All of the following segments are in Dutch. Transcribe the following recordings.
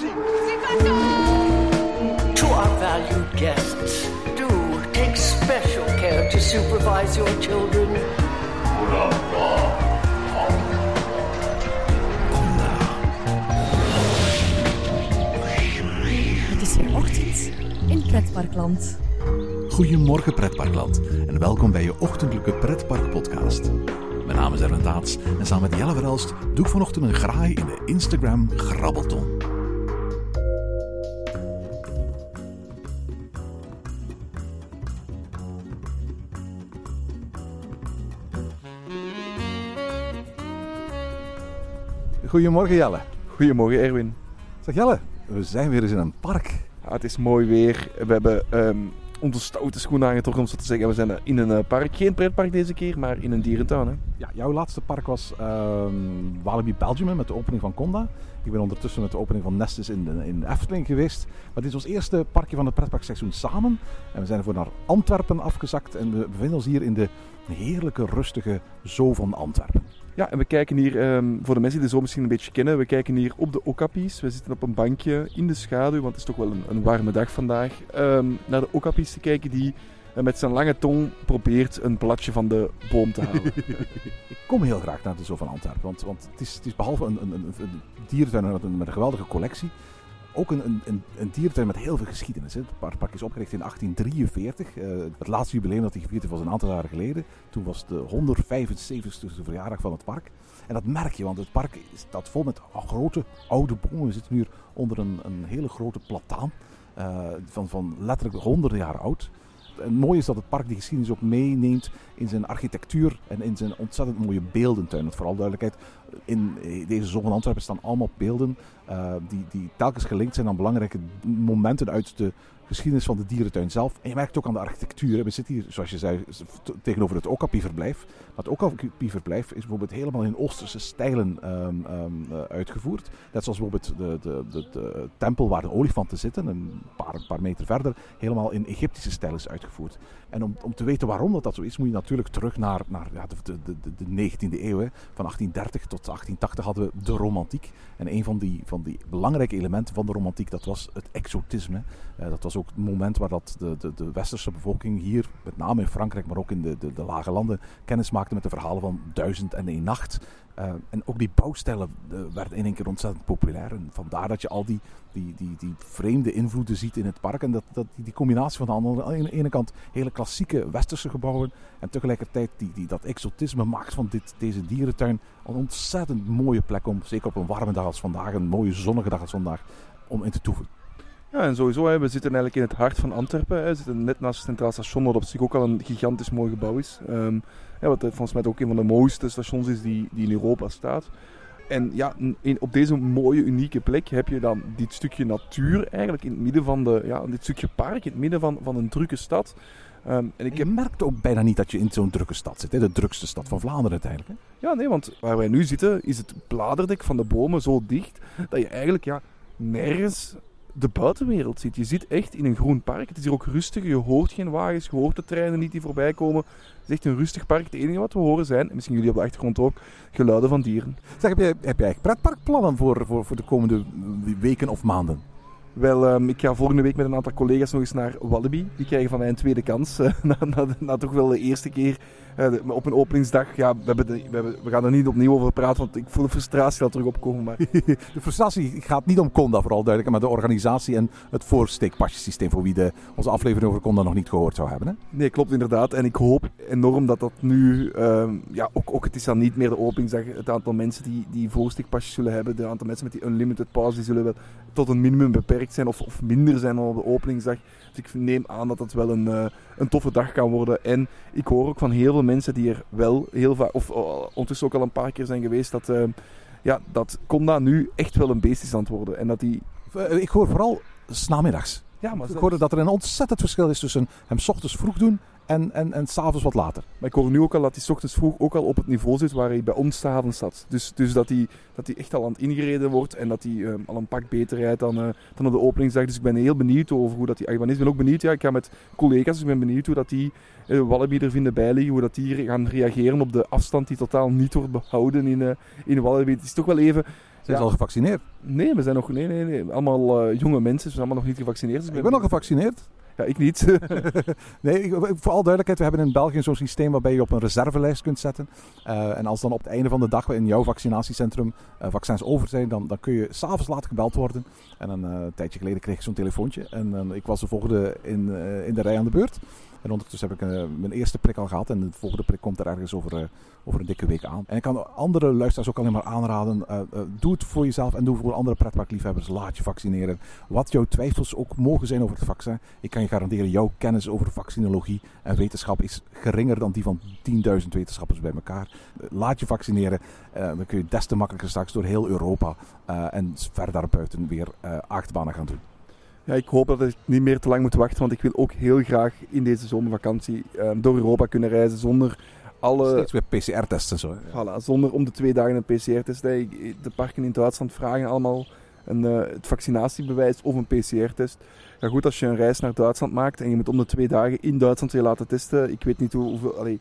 To our valued guests, do take special care to supervise your children. Het is weer ochtend in Pretparkland. Goedemorgen pretparkland en welkom bij je ochtendelijke pretparkpodcast. Mijn naam is Erwin Taats en samen met Jelle Verelst doe ik vanochtend een graai in de Instagram Grabbelton. Goedemorgen Jelle. Goedemorgen Erwin. Zeg Jelle, we zijn weer eens in een park. Ja, het is mooi weer. We hebben ehm, onze stoute schoenen aangetrokken om zo te zeggen. We zijn in een eh, park. Geen pretpark deze keer, maar in een dierentuin. Hè? Ja, jouw laatste park was ehm Walibi Belgium met de opening van Conda. Ik ben ondertussen met de opening van Nestis in, de, in Efteling geweest. Maar dit was het eerste parkje van het pretparkseizoen samen. En we zijn ervoor naar Antwerpen afgezakt. En we bevinden ons hier in de heerlijke, rustige zoo van Antwerpen. Ja, en we kijken hier, ehm, voor de mensen die de zo misschien een beetje kennen, we kijken hier op de okapis. We zitten op een bankje in de schaduw, want het is toch wel een, een warme dag vandaag. ehm, naar de okapis te kijken die eh, met zijn lange tong probeert een bladje van de boom te halen. Ik kom heel graag naar de Zoo van Antwerpen. Want, want het, is, het is behalve een, een, een, een dierentuin met een, met een geweldige collectie. Ook een, een, een, dierentuin met heel veel geschiedenis. Hè. Het par- park is opgericht in 1843. Eh, het laatste jubileum dat hij gevierd was een aantal jaren geleden. Toen was de 175ste verjaardag van het park. En dat merk je, want het park staat vol met grote oude bomen. We zitten nu onder een, een hele grote plataan. eh, van, van letterlijk honderden jaren oud. En mooi is dat het park die geschiedenis ook meeneemt in zijn architectuur en in zijn ontzettend mooie beeldentuin. Vooral duidelijkheid, in deze zon van Antwerpen staan allemaal beelden eh, die, die telkens gelinkt zijn aan belangrijke momenten uit de geschiedenis van de dierentuin zelf. En je merkt ook aan de architectuur. We zitten hier, zoals je zei, tegenover het Okapi-verblijf. Maar het Okapi-verblijf is bijvoorbeeld helemaal in Oosterse stijlen ehm, ehm, eh, uitgevoerd. Net zoals bijvoorbeeld de, de, de, tempel waar de olifanten zitten, een paar, paar meter verder, helemaal in Egyptische stijl is uitgevoerd. En om, om te weten waarom dat, dat zo is, moet je natuurlijk terug naar, naar ja, de, de, de, de 19e eeuw. Hè. Van 1830 tot 1880 hadden we de romantiek. En een van die, van die belangrijke elementen van de romantiek, dat was het exotisme. Eh, dat was ook het moment waar dat de, de, de westerse bevolking hier, met name in Frankrijk, maar ook in de, de, de lage landen, kennis maakte met de verhalen van Duizend en één Nacht. Eh, en ook die bouwstijlen eh, werden in één keer ontzettend populair. En vandaar dat je al die, die, die, die vreemde invloeden ziet in het park. En dat, dat, die, die combinatie van de andere, aan de ene kant hele klassieke westerse gebouwen. En tegelijkertijd die, die, dat exotisme maakt van dit, deze dierentuin een ontzettend mooie plek om, zeker op een warme dag als vandaag, een mooie zonnige dag als vandaag, om in te toeven. Ja, en sowieso, hè, we zitten eigenlijk in het hart van Antwerpen. Hè. We zitten net naast het Centraal Station, wat op zich ook al een gigantisch mooi gebouw is. Ehm, ja, wat volgens mij ook een van de mooiste stations is die, die in Europa staat. En ja, in, op deze mooie, unieke plek heb je dan dit stukje natuur eigenlijk in het midden van de, ja, dit stukje park, in het midden van, van een drukke stad. Ehm, en ik Je merkt ook bijna niet dat je in zo'n drukke stad zit. Hè? De drukste stad van Vlaanderen uiteindelijk. Hè? ja, nee, want waar wij nu zitten is het bladerdek van de bomen zo dicht dat je eigenlijk ja, nergens de buitenwereld ziet. Je zit echt in een groen park. Het is hier ook rustig. Je hoort geen wagens, je hoort de treinen niet die voorbij komen. Het is echt een rustig park. Het enige wat we horen zijn, en misschien jullie op de achtergrond ook, geluiden van dieren. Zeg, heb jij, heb jij pretparkplannen voor, voor, voor de komende weken of maanden? Wel, ehm, ik ga volgende week met een aantal collega's nog eens naar Wallaby. Die krijgen van mij een tweede kans. eh, na, na, na toch wel de eerste keer de- op een openingsdag. Ja, we, hebben de- we, hebben, we gaan er niet opnieuw over praten, want ik voel de frustratie al terug opkomen. Maar De frustratie gaat niet om Conda, vooral duidelijk, maar de organisatie en het voorsteekpasjesysteem. Voor wie de, onze aflevering over Conda nog niet gehoord zou hebben. Hè? Nee, klopt inderdaad. En ik hoop enorm dat dat nu, ehm, ja, ook, ook het is dan niet meer de openingsdag. Het aantal mensen die, die voorstikpasjes zullen hebben, de aantal mensen met die unlimited pass, die zullen wel tot een minimum beperkt zijn of, of minder zijn dan op de openingsdag. Dus ik neem aan dat dat wel een, eh, een toffe dag kan worden. En ik hoor ook van heel veel mensen die er wel heel vaak, of oh, ondertussen ook al een paar keer zijn geweest, dat, ehm, ja, dat Conda nu echt wel een beest is aan het worden. En dat die... Eh, Ik hoor vooral 's namiddags. Ja, maar Ik hoorde dat er een ontzettend verschil is tussen hem 's ochtends vroeg doen en, en, en s'avonds wat later. Maar ik hoor nu ook al dat hij 's ochtends vroeg ook al op het niveau zit waar hij bij ons 's avonds zat. Dus, dus dat, hij, dat hij echt al aan het ingereden wordt en dat hij ehm, al een pak beter rijdt dan, eh, dan op de openingsdag. Dus ik ben heel benieuwd over hoe dat hij eigenlijk is. Ik ben ook benieuwd, ja, ik ga met collega's, dus ik ben benieuwd hoe dat die eh, Wallaby er vinden bijliggen. Hoe dat die gaan reageren op de afstand die totaal niet wordt behouden in, eh in Wallaby. Het is toch wel even... Zijn Ja. ze al gevaccineerd? Nee, we zijn nog nee, nee, nee. allemaal jonge mensen, ze zijn allemaal nog niet gevaccineerd. Dus Ik ben al gevaccineerd. Ja, ik niet. Nee, voor alle duidelijkheid, we hebben in België zo'n systeem waarbij je op een reservelijst kunt zetten. Eh, en als dan op het einde van de dag in jouw vaccinatiecentrum eh, vaccins over zijn, dan, dan kun je s'avonds laat gebeld worden. En een eh, tijdje geleden kreeg ik zo'n telefoontje. En ik was de volgende in, in de rij aan de beurt. En ondertussen heb ik eh, mijn eerste prik al gehad. En de volgende prik komt er ergens over, eh, over een dikke week aan. En ik kan andere luisteraars ook alleen maar aanraden. eh, doe het voor jezelf en doe voor andere pretparkliefhebbers. Laat je vaccineren. Wat jouw twijfels ook mogen zijn over het vaccin. Ik kan je garanderen, jouw kennis over vaccinologie en wetenschap is geringer dan die van 10.000 wetenschappers bij elkaar. Laat je vaccineren. Dan kun je des te makkelijker straks door heel Europa en ver daarbuiten weer achtbanen gaan doen. Ja, ik hoop dat ik niet meer te lang moet wachten, want ik wil ook heel graag in deze zomervakantie eh, door Europa kunnen reizen zonder alle... Steeds weer PCR-tests en zo. hè. Voilà, zonder om de twee dagen een PCR-test. De parken in Duitsland vragen allemaal een, eh, het vaccinatiebewijs of een PCR-test. Ja goed, als je een reis naar Duitsland maakt en je moet om de twee dagen in Duitsland weer laten testen, ik weet niet hoe- hoeveel... Allee,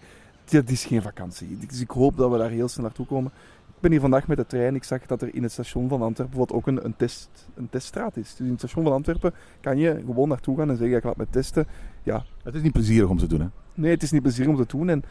dat is geen vakantie. Dus ik hoop dat we daar heel snel naartoe komen. Ik ben hier vandaag met de trein. Ik zag dat er in het station van Antwerpen ook een, een, test, een teststraat is. Dus in het station van Antwerpen kan je gewoon naartoe gaan en zeggen, ik laat me testen. Het is niet plezierig om te doen. Hè? Nee, het is niet plezier om te doen. En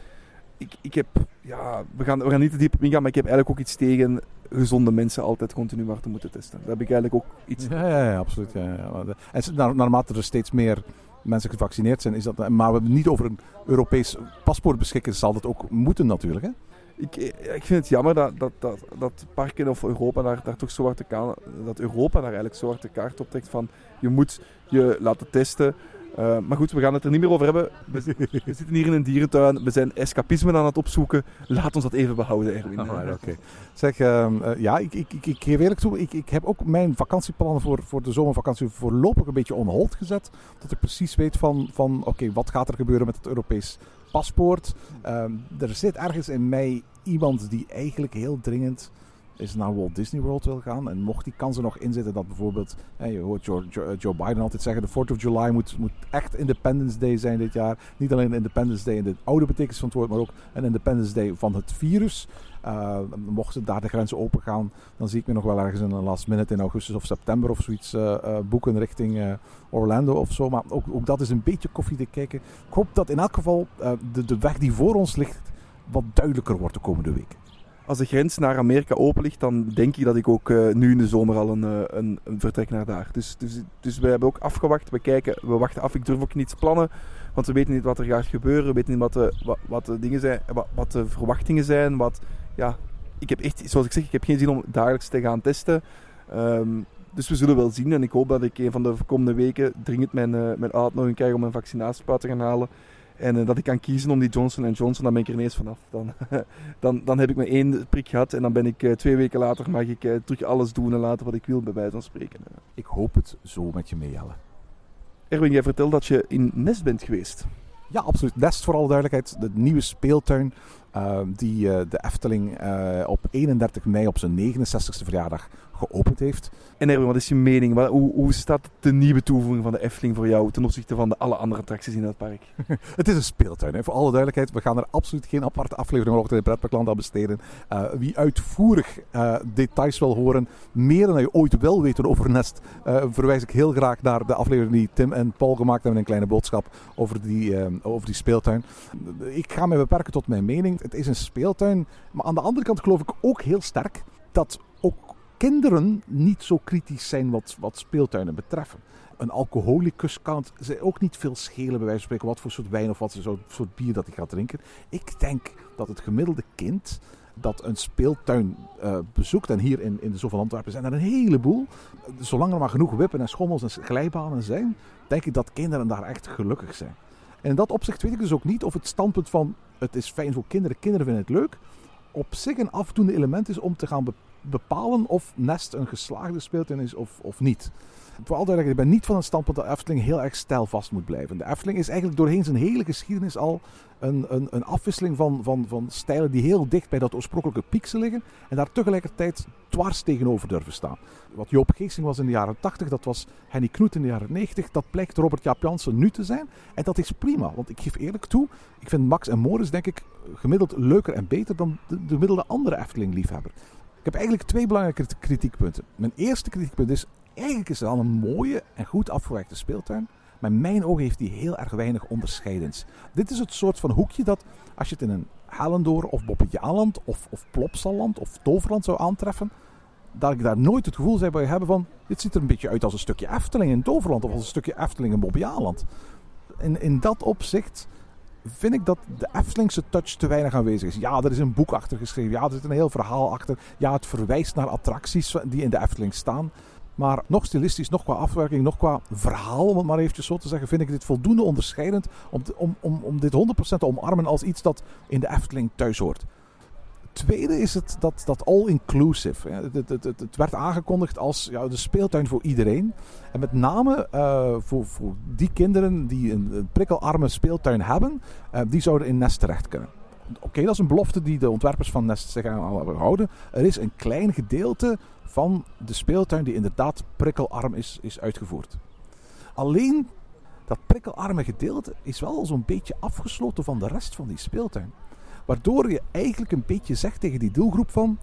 ik, ik heb, ja, we gaan, we gaan niet te diep op ingaan, maar ik heb eigenlijk ook iets tegen gezonde mensen altijd continu maar te moeten testen. Daar heb ik eigenlijk ook iets Ja, ja, ja absoluut. Ja, ja. En naarmate er steeds meer mensen gevaccineerd zijn, is dat. Maar we hebben niet over een Europees paspoort beschikken, zal dat ook moeten natuurlijk. Hè? Ik, ik vind het jammer dat, dat, dat, dat parken of Europa daar, daar toch zo hard de ka- dat Europa daar eigenlijk zo hard de kaart op trekt van je moet je laten testen. Eh, maar goed, we gaan het er niet meer over hebben. We, we zitten hier in een dierentuin, we zijn escapisme aan het opzoeken. Laat ons dat even behouden, Erwin. Oké. Zeg, ehm, eh, ja, ik, ik, ik, ik geef eerlijk toe, ik, ik heb ook mijn vakantieplannen voor, voor de zomervakantie voorlopig een beetje on hold gezet. Dat ik precies weet van, van oké, wat gaat er gebeuren met het Europees paspoort. Ehm, er zit ergens in mij iemand die eigenlijk heel dringend is naar Walt Disney World wil gaan. En mocht die kans er nog in zitten dat bijvoorbeeld, je hoort Joe, Joe, Joe Biden altijd zeggen, de 4th of July moet, moet echt Independence Day zijn dit jaar. Niet alleen Independence Day in de oude betekenis van het woord, maar ook een Independence Day van het virus. Uh, mochten daar de grenzen open gaan, dan zie ik me nog wel ergens in een last minute in augustus of september of zoiets uh, boeken richting Orlando of zo. Maar ook, ook, dat is een beetje koffiedik kijken. Ik hoop dat in elk geval de, de weg die voor ons ligt wat duidelijker wordt de komende weken. Als de grens naar Amerika open ligt, dan denk ik dat ik ook uh, nu in de zomer al een, uh, een, een, vertrek naar daar. Dus, dus, dus we hebben ook afgewacht. We kijken, we wachten af. Ik durf ook niets plannen, want we weten niet wat er gaat gebeuren. We weten niet wat de, wat, wat de dingen zijn, wat, wat de verwachtingen zijn. Wat, ja, ik heb echt, zoals ik zeg, ik heb geen zin om dagelijks te gaan testen. Um, dus we zullen wel zien. En ik hoop dat ik een van de komende weken dringend mijn, uh, mijn uitnodiging krijg om mijn vaccinatiespuit te gaan halen. En uh, dat ik kan kiezen om die Johnson Johnson, dan ben ik er ineens vanaf. Dan, dan, dan heb ik mijn één prik gehad en dan ben ik uh, twee weken later mag ik uh, terug alles doen en laten wat ik wil, bij wijze van spreken. Ik hoop het zo met je mee, Jelle. Erwin, jij vertelt dat je in Nest bent geweest. Ja, absoluut. Nest voor alle duidelijkheid. De nieuwe speeltuin uh, die uh, de Efteling uh, op 31 mei op zijn 69ste verjaardag geopend heeft. En Erwin, wat is je mening? Wat, hoe, hoe, staat de nieuwe toevoeging van de Efteling voor jou ten opzichte van de alle andere attracties in het park? het is een speeltuin. Hè. Voor alle duidelijkheid, we gaan er absoluut geen aparte aflevering over in Pretparkland aan besteden. Uh, wie uitvoerig details wil horen, meer dan je ooit wil weten over Nest, verwijs ik heel graag naar de aflevering die Tim en Paul gemaakt hebben. Een kleine boodschap over die, over die speeltuin. Ik ga me beperken tot mijn mening. Het is een speeltuin. Maar aan de andere kant geloof ik ook heel sterk dat ook kinderen niet zo kritisch zijn wat, wat speeltuinen betreffen. Een alcoholicus kan het ook niet veel schelen, bij wijze van spreken, wat voor soort wijn of wat voor soort bier dat hij gaat drinken. Ik denk dat het gemiddelde kind dat een speeltuin uh, bezoekt, en hier in, in de Zoo van Antwerpen zijn er een heleboel, zolang er maar genoeg wippen en schommels en glijbanen zijn, denk ik dat kinderen daar echt gelukkig zijn. En in dat opzicht weet ik dus ook niet of het standpunt van het is fijn voor kinderen, kinderen vinden het leuk, op zich een afdoende element is om te gaan bepalen of Nest een geslaagde speeltuin is of, of niet. Vooral duidelijk, ik ben niet van het standpunt dat Efteling heel erg stijlvast moet blijven. De Efteling is eigenlijk doorheen zijn hele geschiedenis al een, een, een afwisseling van, van, van stijlen die heel dicht bij dat oorspronkelijke piekse liggen en daar tegelijkertijd dwars tegenover durven staan. Wat Joop Geesing was in de jaren 80, dat was Henny Knoet in de jaren 90, dat blijkt Robert Jaap Jansen nu te zijn. En dat is prima, want ik geef eerlijk toe, ik vind Max en Morris denk ik gemiddeld leuker en beter dan de, de gemiddelde andere Efteling-liefhebber. Ik heb eigenlijk twee belangrijke kritiekpunten. Mijn eerste kritiekpunt is, eigenlijk is het al een mooie en goed afgewerkte speeltuin. Maar in mijn ogen heeft die heel erg weinig onderscheidends. Dit is het soort van hoekje dat, als je het in een Hellendoor of Bobbejaanland of, of Plopsaland of Toverland zou aantreffen, dat ik daar nooit het gevoel zou hebben van, dit ziet er een beetje uit als een stukje Efteling in Toverland of als een stukje Efteling in Bobbejaanland. In, in dat opzicht vind ik dat de Eftelingse touch te weinig aanwezig is. Ja, er is een boek achter geschreven. Ja, er zit een heel verhaal achter. Ja, het verwijst naar attracties die in de Efteling staan. Maar nog stilistisch, nog qua afwerking, nog qua verhaal, om het maar eventjes zo te zeggen, vind ik dit voldoende onderscheidend om, om, om, om dit 100% te omarmen als iets dat in de Efteling thuis hoort. Tweede is het dat, dat all-inclusive. Het, het, het, werd aangekondigd als ja, de speeltuin voor iedereen. En met name uh, voor, voor die kinderen die een, een prikkelarme speeltuin hebben, uh, die zouden in Nest terecht kunnen. Oké, dat is een belofte die de ontwerpers van Nest zich aan gehouden. Er is een klein gedeelte van de speeltuin die inderdaad prikkelarm is, is uitgevoerd. Alleen dat prikkelarme gedeelte is wel zo'n beetje afgesloten van de rest van die speeltuin. Waardoor je eigenlijk een beetje zegt tegen die doelgroep van...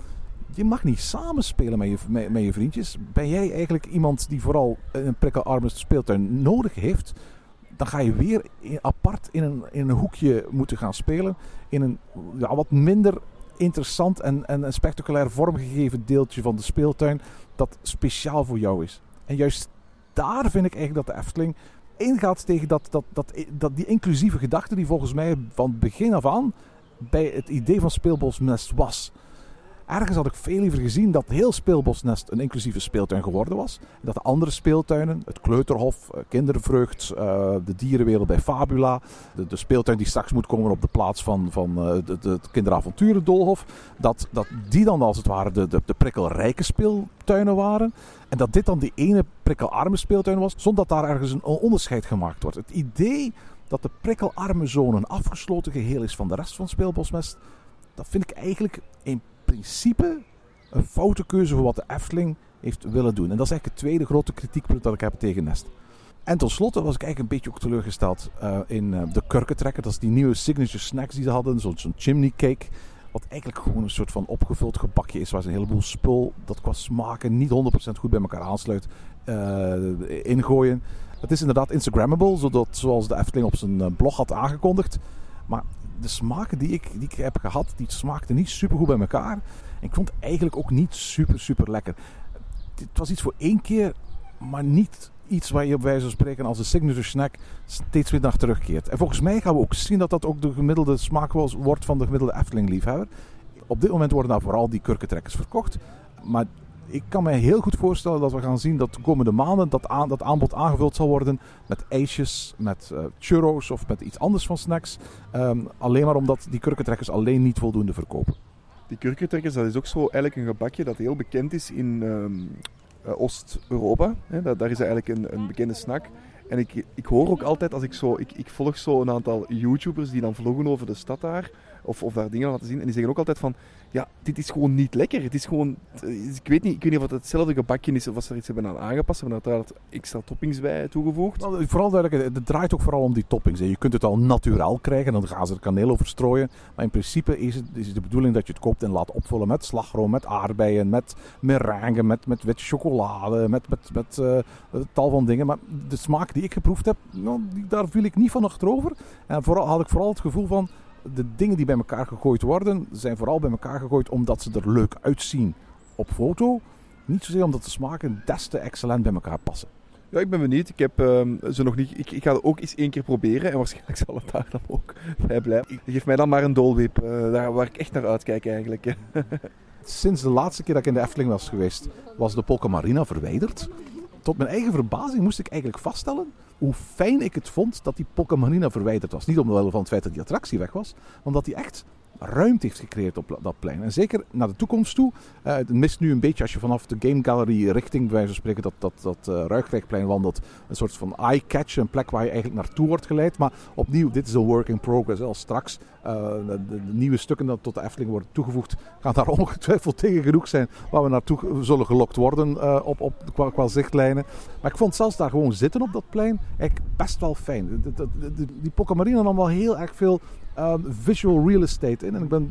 Je mag niet samenspelen met je, met, met je vriendjes. Ben jij eigenlijk iemand die vooral een prikkelarme speeltuin nodig heeft... Dan ga je weer apart in een, in een hoekje moeten gaan spelen. In een ja, wat minder interessant en, en spectaculair vormgegeven deeltje van de speeltuin dat speciaal voor jou is. En juist daar vind ik eigenlijk dat de Efteling ingaat tegen dat, dat, dat, dat die inclusieve gedachte die volgens mij van begin af aan bij het idee van Speelbosnest was. Ergens had ik veel liever gezien dat heel Speelbosnest een inclusieve speeltuin geworden was. Dat de andere speeltuinen, het Kleuterhof, eh, Kindervreugd, eh, de dierenwereld bij Fabula, de, de, speeltuin die straks moet komen op de plaats van, van de, de Kinderavonturendolhof, dat, dat die dan als het ware de, de, prikkelrijke speeltuinen waren. En dat dit dan die ene prikkelarme speeltuin was, zonder dat daar ergens een onderscheid gemaakt wordt. Het idee dat de prikkelarme zone een afgesloten geheel is van de rest van Speelbosnest, dat vind ik eigenlijk in principe een foute keuze voor wat de Efteling heeft willen doen. En dat is eigenlijk het tweede grote kritiekpunt dat ik heb tegen Nest. En tot was ik eigenlijk een beetje ook teleurgesteld uh, in uh, de kurkentrekker. Dat is die nieuwe signature snacks die ze hadden. Zo'n zo chimney cake. Wat eigenlijk gewoon een soort van opgevuld gebakje is. Waar ze een heleboel spul dat qua smaken niet 100% goed bij elkaar aansluit. Uh, ingooien. Het is inderdaad Instagrammable. Zodat, zoals de Efteling op zijn blog had aangekondigd. Maar de smaken die ik, die ik heb gehad, die smaakten niet super goed bij elkaar. En ik vond het eigenlijk ook niet super, super lekker. Het was iets voor één keer, maar niet iets waar je op wijze van spreken als een signature snack steeds weer naar terugkeert. En volgens mij gaan we ook zien dat dat ook de gemiddelde smaak wordt van de gemiddelde Efteling-liefhebber. Op dit moment worden daar vooral die kurkentrekkers verkocht. Maar ik kan me heel goed voorstellen dat we gaan zien dat de komende maanden dat, aan, dat aanbod aangevuld zal worden met ijsjes, met uh, churros of met iets anders van snacks. Um, alleen maar omdat die kurkentrekkers alleen niet voldoende verkopen. Die kurkentrekkers, dat is ook zo eigenlijk een gebakje dat heel bekend is in um, uh, Oost-Europa. Daar, daar is eigenlijk een, een bekende snack. En ik, ik hoor ook altijd, als ik zo, ik, ik volg zo een aantal YouTubers die dan vloggen over de stad daar, of, of daar dingen laten zien. En die zeggen ook altijd van, ja, dit is gewoon niet lekker. Het is gewoon, ik weet niet, ik weet niet of het hetzelfde gebakje is of als ze er iets hebben aan aangepast. Ze hebben uiteraard extra toppings bij toegevoegd. Vooral duidelijk, het draait ook vooral om die toppings. Je kunt het al naturaal krijgen, dan gaan ze er kaneel over strooien. Maar in principe is het, is de bedoeling dat je het koopt en laat opvullen met slagroom, met aardbeien, met meringue, met, met witte chocolade, met, met, met uh, tal van dingen. Maar de smaak die ik geproefd heb, nou, daar viel ik niet van achterover. En vooral had ik vooral het gevoel van de dingen die bij elkaar gegooid worden, zijn vooral bij elkaar gegooid omdat ze er leuk uitzien op foto. Niet zozeer omdat de smaken des te excellent bij elkaar passen. Ja, ik ben benieuwd. Ik heb um, ze nog niet. Ik, ik, ga het ook eens één keer proberen en waarschijnlijk zal het daar dan ook bij blijven. Geef mij dan maar een dolwip, uh, daar waar ik echt naar uitkijk eigenlijk. Sinds de laatste keer dat ik in de Efteling was geweest, was de Polka Marina verwijderd. Tot mijn eigen verbazing moest ik eigenlijk vaststellen hoe fijn ik het vond dat die Marina verwijderd was. Niet omwille van het feit dat die attractie weg was, maar omdat die echt ruimte heeft gecreëerd op dat plein. En zeker naar de toekomst toe. Uh, het mist nu een beetje als je vanaf de Game Gallery richting, bij wijze van spreken, dat, dat, dat uh, wandelt. Een soort van eye-catch, een plek waar je eigenlijk naartoe wordt geleid. Maar opnieuw, dit is een work in progress. Als straks uh, de, nieuwe stukken dat tot de Efteling worden toegevoegd, gaan daar ongetwijfeld tegen genoeg zijn waar we naartoe zullen gelokt worden op, op, qua, zichtlijnen. Maar ik vond zelfs daar gewoon zitten op dat plein eigenlijk best wel fijn. De, die Pocamarina nam wel heel erg veel um, visual real estate in. En ik ben,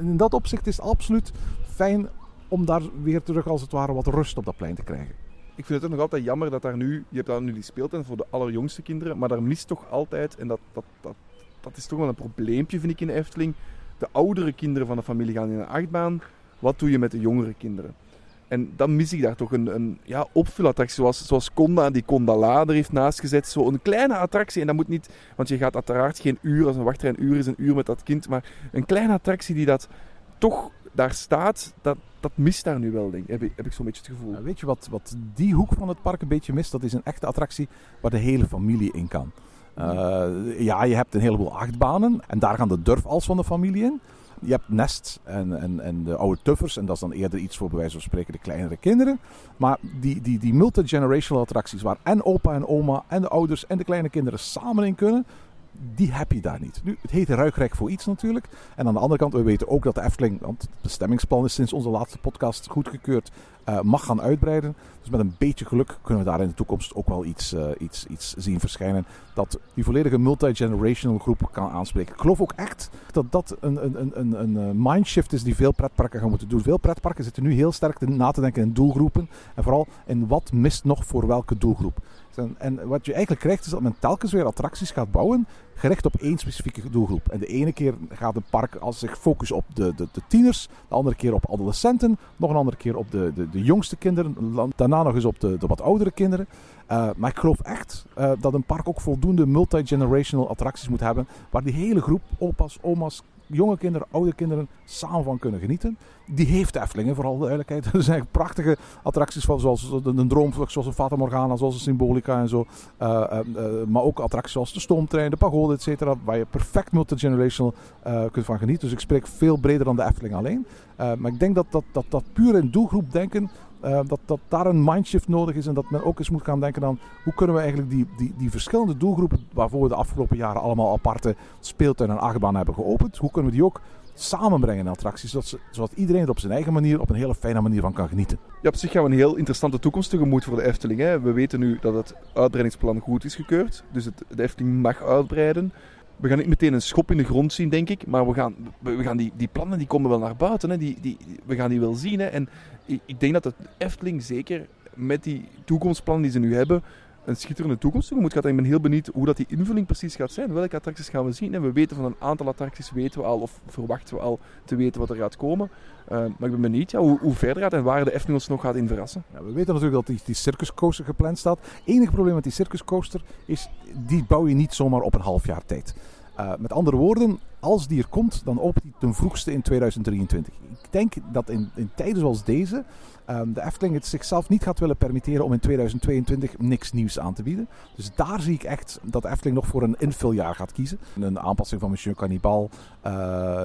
in dat opzicht is het absoluut fijn om daar weer terug als het ware wat rust op dat plein te krijgen. Ik vind het ook nog altijd jammer dat daar nu, je hebt daar nu die speeltuin voor de allerjongste kinderen, maar daar mist toch altijd, en dat, dat, dat, dat is toch wel een probleempje vind ik in de Efteling, de oudere kinderen van de familie gaan in een achtbaan. Wat doe je met de jongere kinderen? En dan mis ik daar toch een, een ja, opvulattractie, zoals, zoals Conda, die Condala er heeft naast gezet. Zo een kleine attractie, en dat moet niet, want je gaat uiteraard geen uur, als een wachtrij een uur is, een uur met dat kind, maar een kleine attractie die dat toch daar staat, dat, dat mist daar nu wel, denk ik. Heb, ik- heb ik zo'n beetje het gevoel. Nou, weet je wat, wat die hoek van het park een beetje mist? Dat is een echte attractie waar de hele familie in kan. Eh, ja, je hebt een heleboel achtbanen en daar gaan de durfals van de familie in. Je hebt Nest en, en, en de oude tuffers. En dat is dan eerder iets voor bij wijze van spreken de kleinere kinderen. Maar die, die, die multi-generational attracties waar en opa en oma en de ouders en de kleine kinderen samen in kunnen. Die heb je daar niet. Nu, het heet Ruikrijk voor iets natuurlijk. En aan de andere kant, we weten ook dat de Efteling, want het bestemmingsplan is sinds onze laatste podcast goedgekeurd, eh, mag gaan uitbreiden. Dus met een beetje geluk kunnen we daar in de toekomst ook wel iets, eh, iets, iets zien verschijnen. Dat die volledige multi-generational groep kan aanspreken. Ik geloof ook echt dat dat een, een, een, een, eh, mindshift is die veel pretparken gaan moeten doen. Veel pretparken zitten nu heel sterk te- na te denken in doelgroepen. En vooral in wat mist nog voor welke doelgroep. En, en wat je eigenlijk krijgt is dat men telkens weer attracties gaat bouwen gericht op één specifieke doelgroep. En de ene keer gaat een park als zich focussen op de, de, de tieners, de andere keer op adolescenten, nog een andere keer op de, de, de jongste kinderen, daarna nog eens op de, de wat oudere kinderen. Eh, maar ik geloof echt eh, dat een park ook voldoende multi-generational attracties moet hebben, waar die hele groep opa's, oma's, jonge kinderen, oude kinderen samen van kunnen genieten. Die heeft de vooral de duidelijkheid. Er zijn prachtige attracties van, zoals de, de Droomvlucht, zoals een Fata Morgana, zoals een Symbolica en zo. Eh, eh, eh, maar ook attracties zoals de Stoomtrein, de Pagode, et cetera, waar je perfect multi-generational kunt van genieten. Dus ik spreek veel breder dan de Efteling alleen. Maar ik denk dat dat, dat, dat puur in doelgroep denken, eh, dat, dat daar een mindshift nodig is. En dat men ook eens moet gaan denken aan hoe kunnen we eigenlijk die, die, die verschillende doelgroepen, waarvoor we de afgelopen jaren allemaal aparte speeltuin en achtbaan hebben geopend, hoe kunnen we die ook samenbrengen in attracties, zodat, zodat iedereen er op zijn eigen manier, op een hele fijne manier van kan genieten. Ja, op zich gaan we een heel interessante toekomst tegemoet voor de Efteling. Hè. We weten nu dat het uitbreidingsplan goed is gekeurd. Dus het, de Efteling mag uitbreiden. We gaan niet meteen een schop in de grond zien, denk ik. Maar we gaan, we gaan die, die plannen die komen wel naar buiten. Hè. Die, die, we gaan die wel zien. Hè. En ik, ik denk dat de Efteling zeker met die toekomstplannen die ze nu hebben... een schitterende toekomst tegemoet gaat. En ik ben heel benieuwd hoe dat die invulling precies gaat zijn. Welke attracties gaan we zien? En we weten van een aantal attracties weten we al, of verwachten we al te weten wat er gaat komen. Uh, maar ik ben benieuwd ja, hoe, hoe verder gaat en waar de Efteling ons nog gaat in verrassen. Ja, we weten natuurlijk dat die, die circuscoaster gepland staat. enige probleem met die circuscoaster is, die bouw je niet zomaar op een half jaar tijd. Uh, met andere woorden, als die er komt, dan opent die ten vroegste in 2023. Ik denk dat in, in tijden zoals deze um, de Efteling het zichzelf niet gaat willen permitteren om in 2022 niks nieuws aan te bieden. Dus daar zie ik echt dat de Efteling nog voor een invuljaar gaat kiezen. Een aanpassing van Monsieur Cannibal, uh,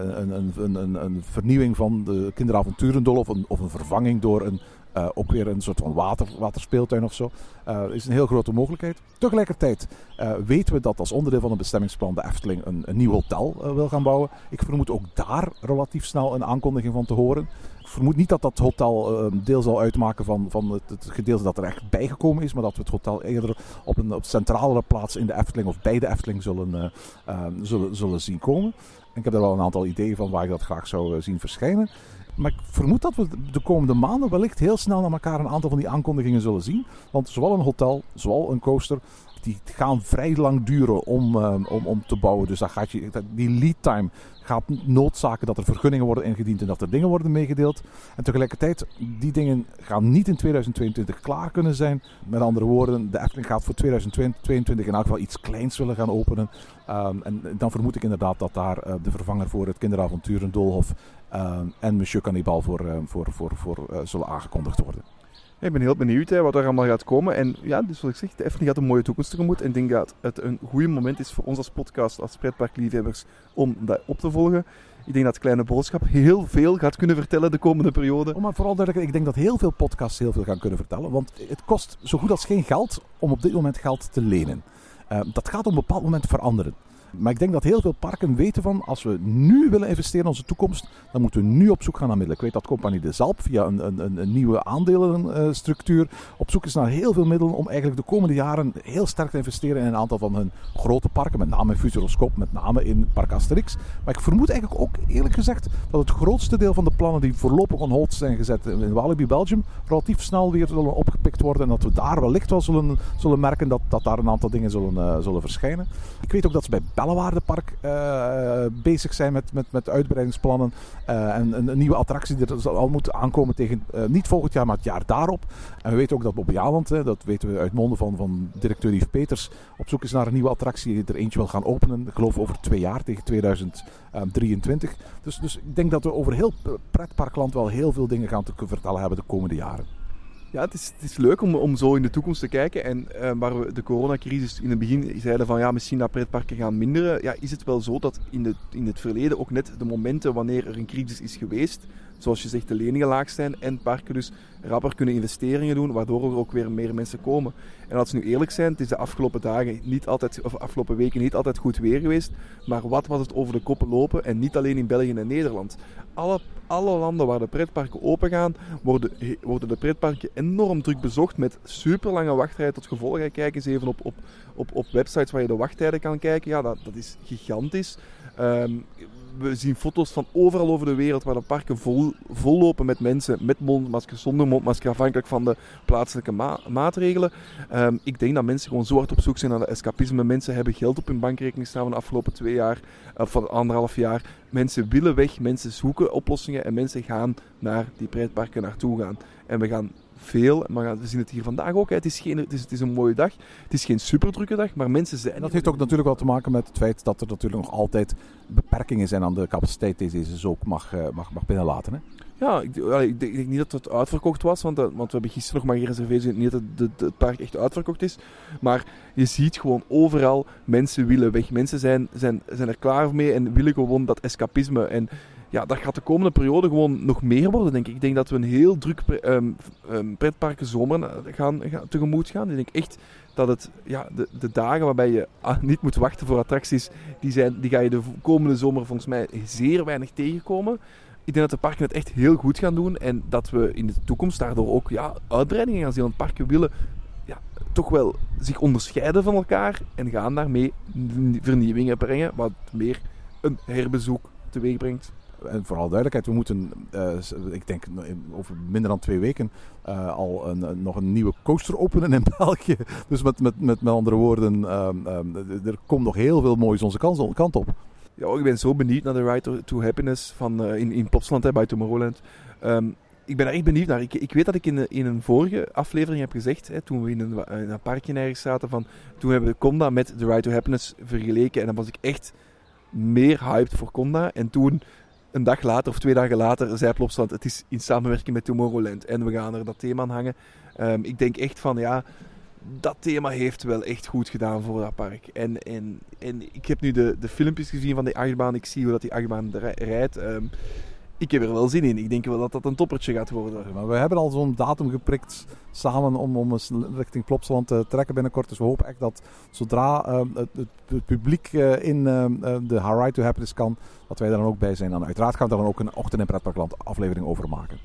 een, een, een, een, vernieuwing van de kinderavonturendol of een, of een vervanging door een uh, ook weer een soort van water, waterspeeltuin of zo. Uh, is een heel grote mogelijkheid. Tegelijkertijd uh, weten we dat als onderdeel van een bestemmingsplan de Efteling een, een nieuw hotel wil gaan bouwen. Ik vermoed ook daar relatief snel een aankondiging van te horen. Ik vermoed niet dat dat hotel deel zal uitmaken van, van het, het, gedeelte dat er echt bijgekomen is. Maar dat we het hotel eerder op een op centralere plaats in de Efteling of bij de Efteling zullen, zullen, zullen zien komen. En ik heb er wel een aantal ideeën van waar ik dat graag zou zien verschijnen. Maar ik vermoed dat we de komende maanden wellicht heel snel naar elkaar een aantal van die aankondigingen zullen zien. Want zowel een hotel, zowel een coaster, die gaan vrij lang duren om, uh, om, om te bouwen. Dus gaat je, die lead time gaat noodzaken dat er vergunningen worden ingediend en dat er dingen worden meegedeeld. En tegelijkertijd, die dingen gaan niet in 2022 klaar kunnen zijn. Met andere woorden, de Efteling gaat voor 2022 in elk geval iets kleins willen gaan openen. Um, en dan vermoed ik inderdaad dat daar uh, de vervanger voor het kinderavontuur en Doolhof en Monsieur Cannibal voor, uh, voor, voor, voor uh, zullen aangekondigd worden. Ik ben heel benieuwd hè, wat er allemaal gaat komen. En ja, dus wat ik zeg, de Efteling gaat een mooie toekomst tegemoet. En ik denk dat het een goede moment is voor ons als podcast, als pretparkliefhebbers, om dat op te volgen. Ik denk dat Kleine Boodschap heel veel gaat kunnen vertellen de komende periode. Oh, maar vooral duidelijk, ik denk dat heel veel podcasts heel veel gaan kunnen vertellen. Want het kost zo goed als geen geld om op dit moment geld te lenen. Uh, dat gaat op een bepaald moment veranderen. Maar ik denk dat heel veel parken weten van, als we nu willen investeren in onze toekomst, dan moeten we nu op zoek gaan naar middelen. Ik weet dat Compagnie de Zalp via een, een, een nieuwe aandelenstructuur op zoek is naar heel veel middelen om eigenlijk de komende jaren heel sterk te investeren in een aantal van hun grote parken. Met name in Futuroscope, met name in Park Asterix. Maar ik vermoed eigenlijk ook eerlijk gezegd dat het grootste deel van de plannen die voorlopig on hold zijn gezet in Walibi Belgium relatief snel weer zullen opgepikt worden. En dat we daar wellicht wel zullen, zullen merken dat, dat daar een aantal dingen zullen, uh, zullen verschijnen. Ik weet ook dat ze bij Bellewaardepark uh, bezig zijn met, met, met uitbreidingsplannen. Uh, en een, nieuwe attractie die er al moet aankomen tegen niet volgend jaar, maar het jaar daarop. En we weten ook dat Bob Jaland, dat weten we uit monden van, van directeur Yves Peters, op zoek is naar een nieuwe attractie. Die er eentje wil gaan openen, ik geloof over twee jaar, tegen 2023. Dus, dus ik denk dat we over heel pretparkland wel heel veel dingen gaan te vertellen hebben de komende jaren. Ja, het is, het is leuk om, om zo in de toekomst te kijken. En uh, waar we de coronacrisis in het begin zeiden van ja, misschien dat pretparken gaan minderen. Ja, is het wel zo dat in, de, in het verleden ook net de momenten wanneer er een crisis is geweest, zoals je zegt, de leningen laag zijn en parken dus rapper kunnen investeringen doen, waardoor er ook weer meer mensen komen. En als we nu eerlijk zijn, het is de afgelopen dagen niet altijd, of afgelopen weken niet altijd goed weer geweest, maar wat was het over de koppen lopen en niet alleen in België en Nederland. Alle, alle landen waar de pretparken open gaan, worden, worden de pretparken enorm druk bezocht met super lange wachttijden tot gevolg. Kijk eens even op, op, op, op websites waar je de wachttijden kan kijken. Ja, dat, dat is gigantisch. Um, we zien foto's van overal over de wereld waar de parken vol, lopen met mensen met mondmasker, zonder mondmasker, afhankelijk van de plaatselijke ma maatregelen. Um, ik denk dat mensen gewoon zo hard op zoek zijn naar de escapisme. Mensen hebben geld op hun bankrekening staan van de afgelopen twee jaar, of van anderhalf jaar. Mensen willen weg, mensen zoeken oplossingen en mensen gaan naar die pretparken naartoe gaan. En we gaan veel. Maar we zien het hier vandaag ook. Hè. Het, is geen, het, is, het is een mooie dag. Het is geen superdrukke dag, maar mensen zijn... En dat heeft ook natuurlijk wel te maken met het feit dat er natuurlijk nog altijd beperkingen zijn aan de capaciteit die deze zo ook mag, uh, mag, mag binnenlaten. Hè? Ja, ik, ik, denk, ik, denk, niet dat het uitverkocht was, want, want we hebben gisteren nog maar gereserveerd. Niet dat het park echt uitverkocht is. Maar je ziet gewoon overal, mensen willen weg. Mensen zijn, zijn, zijn er klaar mee en willen gewoon dat escapisme. En ja, dat gaat de komende periode gewoon nog meer worden, denk ik. Ik denk dat we een heel druk um, pretparken zomer gaan, gaan, tegemoet gaan. Ik denk echt dat het, ja, de, de dagen waarbij je ah, niet moet wachten voor attracties, die, zijn, die ga je de komende zomer volgens mij zeer weinig tegenkomen. Ik denk dat de parken het echt heel goed gaan doen en dat we in de toekomst daardoor ook ja, uitbreidingen gaan zien. Want parken willen ja, toch wel zich onderscheiden van elkaar en gaan daarmee vernieuwingen brengen, wat meer een herbezoek teweeg brengt en vooral duidelijkheid, we moeten, uh, ik denk over minder dan twee weken, uh, al een, nog een nieuwe coaster openen in België. Dus met, met, met, met andere woorden, uh, er komt nog heel veel moois onze kant, op. Ja, ik ben zo benieuwd naar de Ride to Happiness van, in, in Plopsland, bij Tomorrowland. Um, ik ben er echt benieuwd naar. Ik, ik weet dat ik in, in een vorige aflevering heb gezegd, hè, toen we in een, in een parkje ergens zaten, van, toen hebben we Conda met de Ride to Happiness vergeleken. En dan was ik echt meer hyped voor Conda. En toen een dag later of twee dagen later zei Plopsland, het is in samenwerking met Tomorrowland en we gaan er dat thema aan hangen. Um, ik denk echt van ja, dat thema heeft wel echt goed gedaan voor dat park. En, en, en ik heb nu de, de filmpjes gezien van die achtbaan, ik zie hoe dat die achtbaan rijdt. Um, ik heb er wel zin in. Ik denk wel dat dat een toppertje gaat worden. Maar we hebben al zo'n datum geprikt samen om, om eens richting Plopsaland te trekken binnenkort. Dus we hopen echt dat zodra uh, het, het, publiek uh, in uh, de How Right to Happiness kan, dat wij daar dan ook bij zijn. En uiteraard gaan we daar dan ook een Ochtend in Pretparkland aflevering over maken.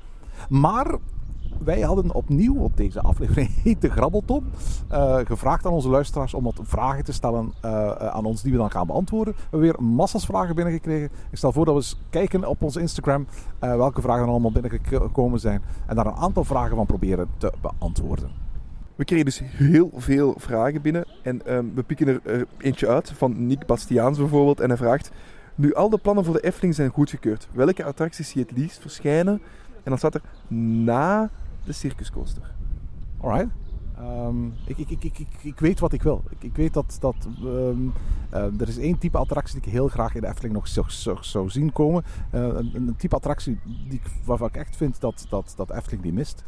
Maar wij hadden opnieuw, op deze aflevering heet de Grabbelton, uh, gevraagd aan onze luisteraars om wat vragen te stellen uh, aan ons die we dan gaan beantwoorden. We hebben weer massas vragen binnengekregen. Ik stel voor dat we eens kijken op onze Instagram welke vragen er allemaal binnengekomen zijn. En daar een aantal vragen van proberen te beantwoorden. We kregen dus heel veel vragen binnen. En um, we pikken er eentje uit van Nick Bastiaans bijvoorbeeld. En hij vraagt... Nu al de plannen voor de Efteling zijn goedgekeurd, welke attracties zie je het liefst verschijnen? En dan staat er na de circuscoaster. Alright. Um, ik, ik, ik, ik, ik weet wat ik wil. Ik, ik weet dat, dat um, uh, er is één type attractie die ik heel graag in de Efteling nog zou, zou, zou zien komen. Uh, een, een, type attractie die ik, waarvan ik echt vind dat, dat, dat Efteling die mist.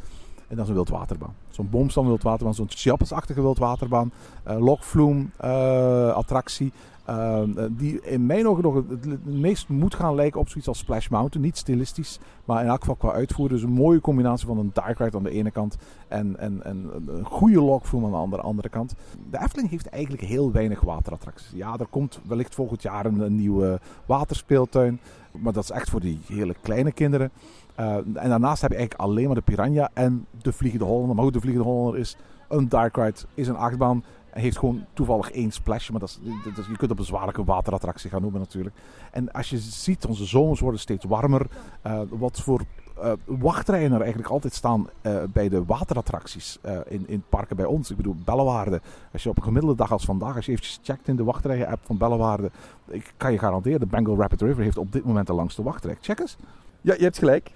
En dat is een wildwaterbaan. Zo'n boomstam wildwaterbaan, zo'n Chiapas-achtige wildwaterbaan. Uh, Lokvloem uh, attractie. Uh, die in mijn ogen nog het, meest moet gaan lijken op zoiets als Splash Mountain. Niet stilistisch, maar in elk geval qua uitvoering. Dus een mooie combinatie van een dark ride aan de ene kant en, en, en een goede Lokvloem aan de andere, andere kant. De Efteling heeft eigenlijk heel weinig waterattracties. Ja, er komt wellicht volgend jaar een, nieuwe waterspeeltuin. Maar dat is echt voor die hele kleine kinderen. Uh, en daarnaast heb je eigenlijk alleen maar de Piranha en de Vliegende Hollander. Maar goed, de Vliegende Hollander is een dark ride, is een achtbaan. Hij heeft gewoon toevallig één splash, maar dat dat je kunt op een zware waterattractie gaan noemen natuurlijk. En als je ziet, onze zomers worden steeds warmer. Uh, wat voor uh, wachtrijen er eigenlijk altijd staan uh, bij de waterattracties in, in parken bij ons. Ik bedoel, Bellewaarde. Als je op een gemiddelde dag als vandaag, als je eventjes checkt in de wachtrijen-app van Bellewaarde, ik kan je garanderen, de Bengal Rapid River heeft op dit moment de langste wachtrij. Check eens. Ja, je hebt gelijk.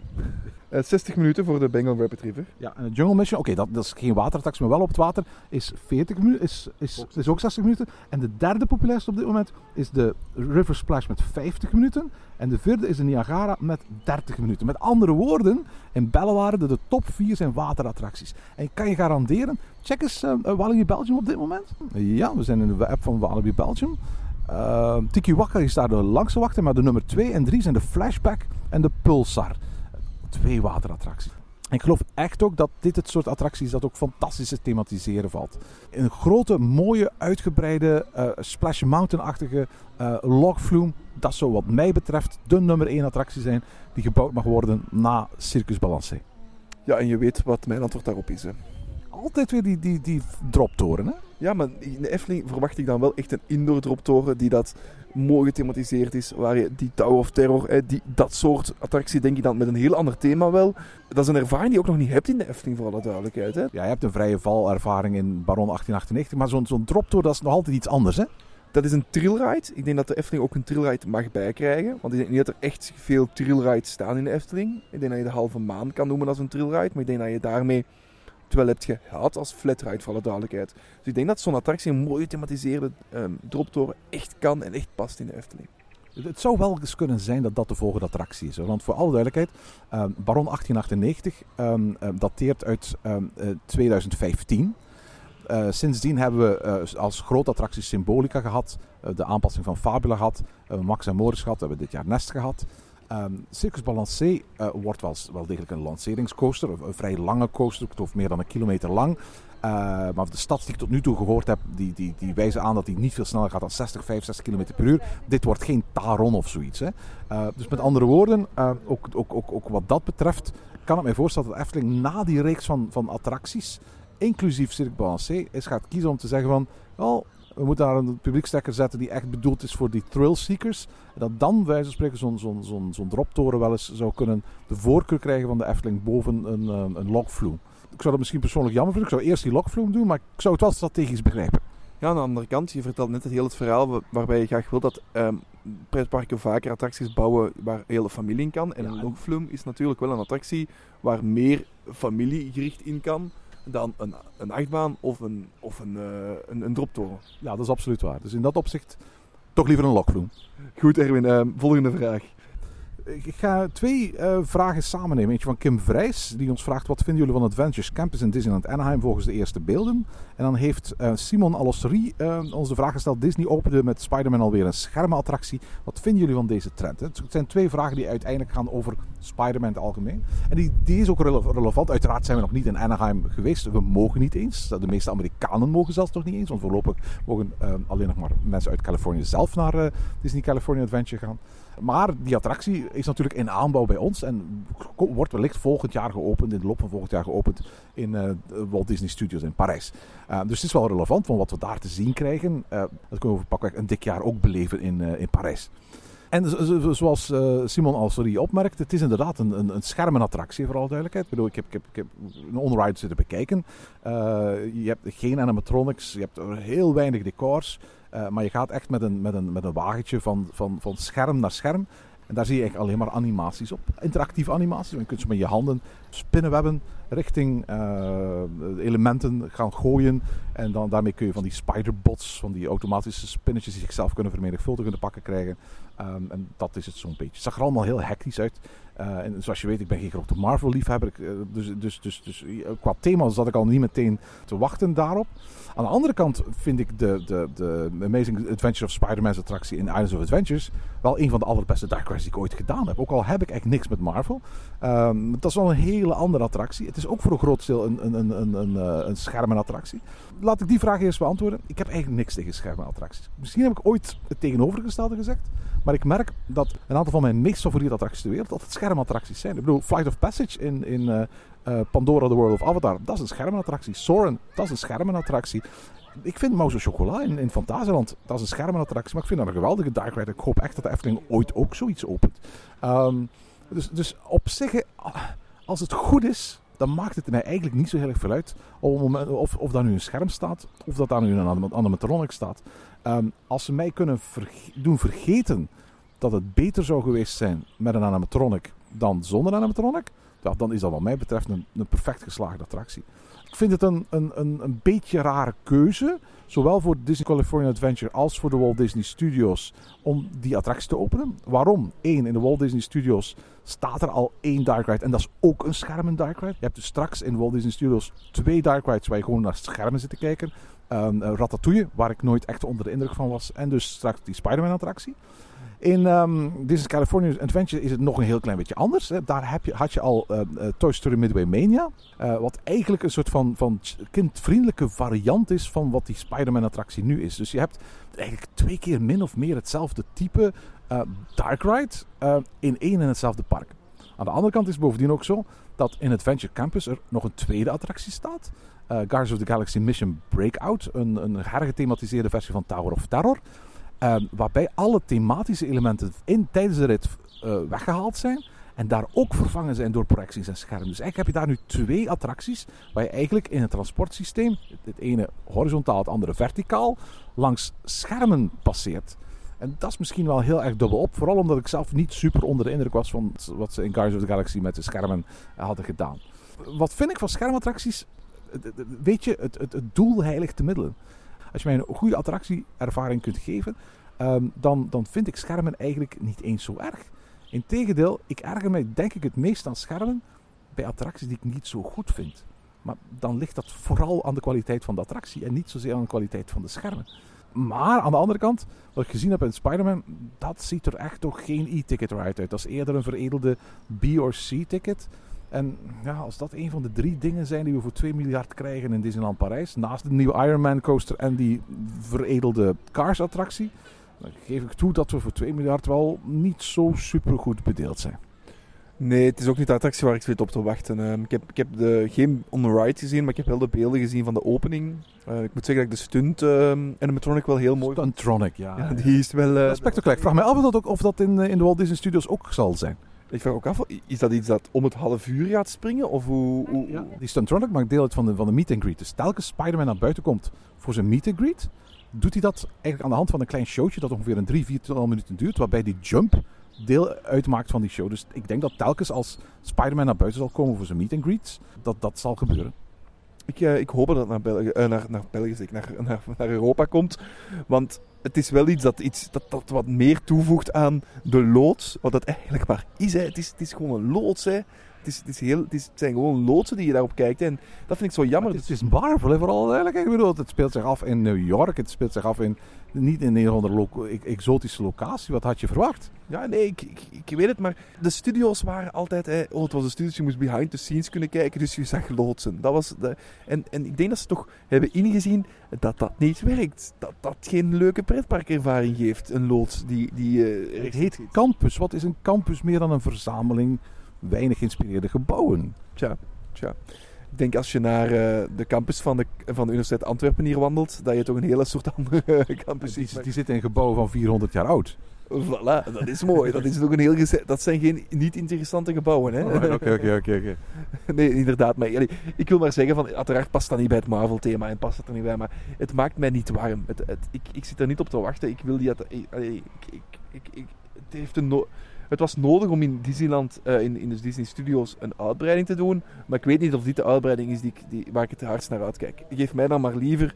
Uh, 60 minuten voor de Bengal Rapid River. Ja, en de Jungle Mission, oké, okay, dat, dat, is geen waterattractie, maar wel op het water, is 40 minuten, is, is, is ook 60 minuten. En de derde populairste op dit moment is de River Splash met 50 minuten. En de vierde is de Niagara met 30 minuten. Met andere woorden, in Bellewaarde de top 4 zijn waterattracties. En ik kan je garanderen, check eens uh, Walibi Belgium op dit moment. Ja, we zijn in de app van Walibi Belgium. Uh, Tiki Waka is daar de langste wachter, maar de nummer 2 en 3 zijn de Flashback en de Pulsar. Twee waterattracties. En ik geloof echt ook dat dit het soort attracties dat ook fantastisch te thematiseren valt. Een grote, mooie, uitgebreide uh, Splash Mountain-achtige uh, logflume. Dat zou wat mij betreft de nummer 1 attractie zijn die gebouwd mag worden na Circus Balancé. Ja, en je weet wat mijn antwoord daarop is. Hè? Altijd weer die, die, die droptoren, hè? Ja, maar in de Efteling verwacht ik dan wel echt een indoor droptoren die dat mooi gethematiseerd is. Waar je die Tower of Terror, hè, die, dat soort attractie denk ik dan met een heel ander thema wel. Dat is een ervaring die je ook nog niet hebt in de Efteling, voor alle duidelijkheid. Hè. Ja, je hebt een vrije valervaring in Baron 1898, maar zo'n zo'n droptour dat is nog altijd iets anders, hè? Dat is een trilride. Ik denk dat de Efteling ook een trilride mag bijkrijgen. Want ik denk niet dat er echt veel trilrides staan in de Efteling. Ik denk dat je de halve maan kan noemen als een trilride. Maar ik denk dat je daarmee terwijl hebt gehad als flatride, voor alle duidelijkheid. Dus ik denk dat zo'n attractie, een mooie thematiseerde um, droptoren, echt kan en echt past in de Efteling. Het zou wel eens kunnen zijn dat dat de volgende attractie is. Want voor alle duidelijkheid, um, Baron 1898 um, dateert uit uh, 2015. Uh, sindsdien hebben we uh, als grote attractie Symbolica gehad, de aanpassing van Fabula gehad, Max en Morris gehad, we hebben dit jaar Nest gehad. Um, Circus Balancé uh, wordt wel, wel degelijk een lanceringscoaster, een, vrij lange coaster, geloof meer dan een kilometer lang. Uh, maar de stads die ik tot nu toe gehoord heb, die, die, die wijzen aan dat hij niet veel sneller gaat dan 60, 65 km per uur. Dit wordt geen Taron of zoiets. Hè. Uh, dus met andere woorden, ook, ook, ook, ook wat dat betreft, kan ik mij voorstellen dat Efteling na die reeks van, van attracties, inclusief Cirque Balancé, is gaat kiezen om te zeggen van, oh, we moeten daar een publiekstekker zetten die echt bedoeld is voor die thrill seekers. En dat dan, wij spreken, zo'n zo'n zo'n droptoren wel eens zou kunnen de voorkeur krijgen van de Efteling boven een, een, een lokvloem. Ik zou dat misschien persoonlijk jammer vinden. Ik zou eerst die lokvloem doen, maar ik zou het wel strategisch begrijpen. Ja, aan de andere kant, je vertelt net het hele verhaal waarbij je graag wil dat um, pretparken vaker attracties bouwen waar heel de familie in kan. En ja, een lokvloem is natuurlijk wel een attractie waar meer familiegericht in kan dan een, een achtbaan of een, of een, uh, een, een droptoren. Ja, dat is absoluut waar. Dus in dat opzicht toch liever een lokvloem. Goed Erwin, uh, volgende vraag. Ik ga twee uh, vragen samen nemen. Eentje van Kim Vrijs, die ons vraagt: wat vinden jullie van Adventures Campus in Disneyland Anaheim volgens de eerste beelden? En dan heeft uh, Simon Allosserie uh, ons de vraag gesteld: Disney opende met Spider-Man alweer een schermenattractie. Wat vinden jullie van deze trend? Het zijn twee vragen die uiteindelijk gaan over Spider-Man het algemeen. En die, die is ook rele relevant. Uiteraard zijn we nog niet in Anaheim geweest. We mogen niet eens. De meeste Amerikanen mogen zelfs nog niet eens. Want voorlopig mogen alleen nog maar mensen uit Californië zelf naar Disney California Adventure gaan. Maar die attractie is natuurlijk in aanbouw bij ons en wordt wellicht volgend jaar geopend, in de loop van volgend jaar geopend in uh, Walt Disney Studios in Parijs. Dus het is wel relevant van wat we daar te zien krijgen. Dat kunnen we pakweg een dik jaar ook beleven in, in Parijs. En zoals Simon al sorry opmerkt, het is inderdaad een, een, een schermenattractie, voor alle duidelijkheid. Ik bedoel, ik heb, ik heb, ik een on-ride zitten bekijken. je hebt geen animatronics, je hebt heel weinig decors. Uh, maar je gaat echt met een, met een, met een wagentje van, van, van scherm naar scherm. En daar zie je eigenlijk alleen maar animaties op. Interactieve animaties. Je kunt ze met je handen spinnenwebben richting uh, elementen gaan gooien. En dan, daarmee kun je van die spiderbots, van die automatische spinnetjes die zichzelf kunnen vermenigvuldigen, te pakken krijgen. Um, en dat is het zo'n beetje. Het zag er allemaal heel hectisch uit. Uh, en zoals je weet, ik ben geen grote Marvel-liefhebber. Uh, dus, dus, dus, dus qua thema zat ik al niet meteen te wachten daarop. Aan de andere kant vind ik de, de, de Amazing Adventures of Spider-Man's attractie in Islands of Adventures wel een van de allerbeste dark rides die ik ooit gedaan heb. Ook al heb ik echt niks met Marvel. Um, dat is wel een hele andere attractie. Het is ook voor een groot deel een, een, een, een, eh, een schermenattractie. Laat ik die vraag eerst beantwoorden. Ik heb eigenlijk niks tegen schermenattracties. Misschien heb ik ooit het tegenovergestelde gezegd. Maar ik merk dat een aantal van mijn meest favoriete attracties ter wereld altijd schermattracties zijn. Ik bedoel, Flight of Passage in, in uh, uh, Pandora The World of Avatar, dat is een schermenattractie. Soren, dat is een schermenattractie. Ik vind Mouse Chocola in, in Fantasieland, dat is een schermenattractie. Maar ik vind dat een geweldige dark ride. Ik hoop echt dat de Efteling ooit ook zoiets opent. Um, dus, dus op zich, als het goed is, dan maakt het mij eigenlijk niet zo heel erg veel uit of, of daar nu een scherm staat of dat daar nu een animatronic staat. Um, als ze mij kunnen doen vergeten dat het beter zou geweest zijn met een animatronic dan zonder animatronic, dan is dat wat mij betreft een, een perfect geslaagde attractie. Ik vind het een, een, een, een beetje rare keuze, zowel voor Disney California Adventure als voor de Walt Disney Studios, om die attractie te openen. Waarom? Eén, in de Walt Disney Studios staat er al één dark ride en dat is ook een schermen dark ride. Je hebt dus straks in Walt Disney Studios twee dark rides waar je gewoon naar schermen zit te kijken. Um, Ratatouille, waar ik nooit echt onder de indruk van was. En dus straks die Spider-Man attractie. In um, Disney California Adventure is het nog een heel klein beetje anders. Daar heb je, had je al uh, Toy Story Midway Mania. Uh, wat eigenlijk een soort van, van kindvriendelijke variant is van wat die Spider-Man attractie nu is. Dus je hebt eigenlijk twee keer min of meer hetzelfde type uh, dark ride in één en hetzelfde park. Aan de andere kant is bovendien ook zo dat in Adventure Campus er nog een tweede attractie staat. Uh, Guardians of the Galaxy Mission Breakout. Een, een hergethematiseerde versie van Tower of Terror. Waarbij alle thematische elementen in, tijdens de rit weggehaald zijn. En daar ook vervangen zijn door projecties en schermen. Dus eigenlijk heb je daar nu twee attracties. Waar je eigenlijk in het transportsysteem, het ene horizontaal, het andere verticaal, langs schermen passeert. En dat is misschien wel heel erg dubbel op. Vooral omdat ik zelf niet super onder de indruk was van wat ze in Guardians of the Galaxy met de schermen hadden gedaan. Wat vind ik van schermattracties? Weet je, het, het, doel heiligt de middelen. Als je mij een goede attractieervaring kunt geven, um, dan, dan vind ik schermen eigenlijk niet eens zo erg. Integendeel, ik erger mij denk ik het meest aan schermen bij attracties die ik niet zo goed vind. Maar dan ligt dat vooral aan de kwaliteit van de attractie en niet zozeer aan de kwaliteit van de schermen. Maar aan de andere kant, wat ik gezien heb in Spider-Man, dat ziet er echt toch geen e-ticket ride uit. Dat is eerder een veredelde B- of C-ticket. En ja, als dat een van de drie dingen zijn die we voor 2 miljard krijgen in Disneyland Parijs, naast de nieuwe Iron Man coaster en die veredelde Cars attractie, dan geef ik toe dat we voor 2 miljard wel niet zo super goed bedeeld zijn. Nee, het is ook niet de attractie waar ik zit op te wachten. Uh, ik heb, ik heb de, geen on-ride gezien, maar ik heb wel de beelden gezien van de opening. Uh, ik moet zeggen dat ik de stunt uh, animatronic wel heel mooi Stuntronic, ja. ja. Die is wel... Uh, spectaculair. Ik vraag me af of dat, ook, of dat in, in de Walt Disney Studios ook zal zijn. Ik vraag ook af, is dat iets dat om het half uur gaat springen? Of hoe, hoe, ja, die Stuntronic maakt deel uit van de, van de meet and greet. Dus telkens Spider-Man naar buiten komt voor zijn meet and greet, doet hij dat eigenlijk aan de hand van een klein showtje dat ongeveer een 3, 4 minuten duurt, waarbij die jump deel uitmaakt van die show. Dus ik denk dat telkens als Spider-Man naar buiten zal komen voor zijn meet and greets, dat dat zal gebeuren. Ik, uh, ik hoop dat het naar België, uh, naar, naar, België naar, naar, naar Europa komt. Want het is wel iets dat, iets dat, dat wat meer toevoegt aan de loods. Wat dat eigenlijk maar is. Hè. Het, is het is gewoon een loods. Hè. Het, is, het, is heel, het, is, het zijn gewoon loodsen die je daarop kijkt. En dat vind ik zo jammer. Het is Marvel, hè, vooral duidelijkheid. Ik bedoel, het speelt zich af in New York. Het speelt zich af in niet in een of andere exotische locatie. Wat had je verwacht? Ja, nee, ik, ik, ik weet het, maar de studio's waren altijd... Hè, oh, het was een studio, je moest behind the scenes kunnen kijken, dus je zag loodsen. Dat was de, en, en ik denk dat ze toch hebben ingezien dat dat niet werkt. Dat dat geen leuke pretparkervaring geeft, een loods die... die uh, het heet campus. Wat is een campus meer dan een verzameling weinig geïnspireerde gebouwen? Tja, tja. Ik denk als je naar uh, de campus van de, van de Universiteit Antwerpen hier wandelt, dat je toch een hele soort andere campus ziet. Die, die zit in een gebouw van 400 jaar oud. Voilà, dat is mooi. Dat, is ook een heel dat zijn geen niet interessante gebouwen. hè? Oké, oké, oké. Nee, inderdaad. Maar, ik wil maar zeggen, van, uiteraard past dat niet bij het Marvel-thema en past het er niet bij. Maar het maakt mij niet warm. Het, het, ik, ik zit er niet op te wachten. Ik wil die... Ik, ik, ik, ik, het heeft een... No Het was nodig om in Disneyland, eh, in, in de Disney Studios, een uitbreiding te doen. Maar ik weet niet of dit de uitbreiding is die, die, waar ik het hardst naar uitkijk. Geef mij dan maar liever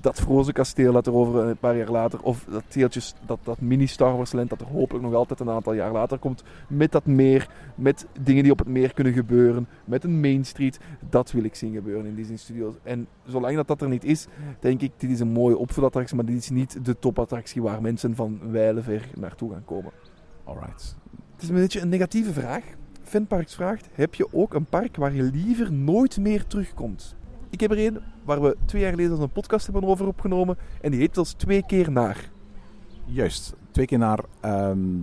dat Frozen kasteel dat er over een paar jaar later, of dat deeltjes, dat, dat mini Star Wars land dat er hopelijk nog altijd een aantal jaar later komt, met dat meer, met dingen die op het meer kunnen gebeuren, met een Main Street, dat wil ik zien gebeuren in Disney Studios. En zolang dat dat er niet is, denk ik, dit is een mooie opvoedattractie, maar dit is niet de topattractie waar mensen van wijlenver naartoe gaan komen. Alright. Het is een beetje een negatieve vraag. Fanparks vraagt, heb je ook een park waar je liever nooit meer terugkomt? Ik heb er een waar we twee jaar geleden een podcast hebben over opgenomen en die heet als twee keer naar. Juist. Twee keer naar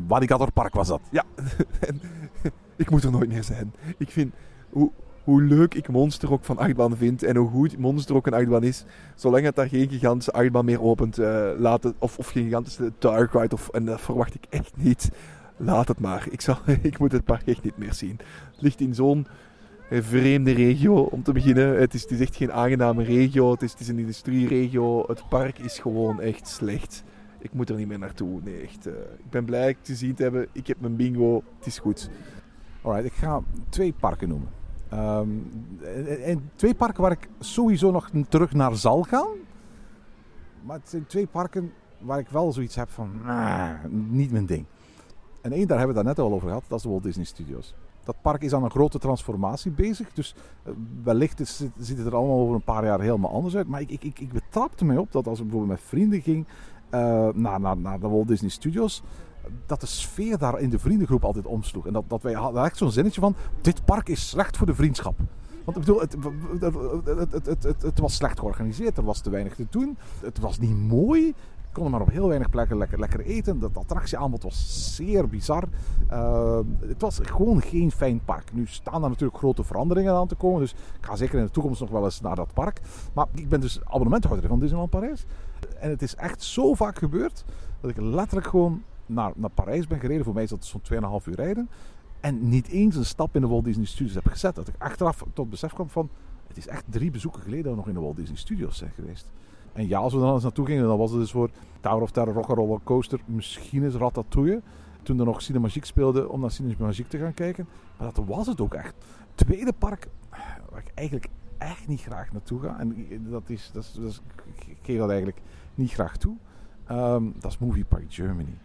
Wadigator Park was dat. Ja, ik moet er nooit meer zijn. Ik vind hoe, hoe leuk ik Monster ook van achtbaan vind en hoe goed Monster ook een achtbaan is, zolang het daar geen gigantische achtbaan meer opent, eh, laat het, of, of geen gigantische dark ride, of, en dat verwacht ik echt niet. Laat het maar. Ik, zal, ik moet het park echt niet meer zien. Het ligt in zo'n vreemde regio om te beginnen. Het is, het is echt geen aangename regio. Het is, het is een industrieregio. Het park is gewoon echt slecht. Ik moet er niet meer naartoe. Nee, echt. eh, ik ben blij het gezien te hebben. Ik heb mijn bingo. Het is goed. Alright, ik ga twee parken noemen. Ehm, en, en twee parken waar ik sowieso nog terug naar zal gaan. Maar het zijn twee parken waar ik wel zoiets heb van, "Nah, niet mijn ding. En één, daar hebben we het net al over gehad, dat is de Walt Disney Studios. Dat park is aan een grote transformatie bezig, dus eh, wellicht is, ziet het er allemaal over een paar jaar helemaal anders uit. Maar ik, ik, ik, betrapte mij op dat als ik bijvoorbeeld met vrienden ging eh, naar, naar, naar de Walt Disney Studios, dat de sfeer daar in de vriendengroep altijd omsloeg. En dat, dat wij hadden echt zo'n zinnetje van, dit park is slecht voor de vriendschap. Want ik bedoel, het, het, het, het, was slecht georganiseerd, er was te weinig te doen, het was niet mooi. Ik kon er maar op heel weinig plekken lekker, lekker eten. Dat attractieaanbod was zeer bizar. Uh, het was gewoon geen fijn park. Nu staan er natuurlijk grote veranderingen aan te komen. Dus ik ga zeker in de toekomst nog wel eens naar dat park. Maar ik ben dus abonnementhouder van Disneyland Parijs. En het is echt zo vaak gebeurd dat ik letterlijk gewoon naar, naar Parijs ben gereden. Voor mij is dat zo'n 2,5 uur rijden. En niet eens een stap in de Walt Disney Studios heb gezet. Dat ik achteraf tot besef kwam van... Het is echt drie bezoeken geleden dat we nog in de Walt Disney Studios zijn geweest. En ja, als we dan eens naartoe gingen, dan was het dus voor Tower of Terror, Rock'n'Roller Coaster, misschien eens Ratatouille. Toen er nog Cinemagique speelde, om naar Cinemagique te gaan kijken. Maar dat was het ook echt. Tweede park, waar ik eigenlijk echt niet graag naartoe ga. En dat is, dat is, dat ik geef dat eigenlijk niet graag toe. Um, dat is Movie Park Germany.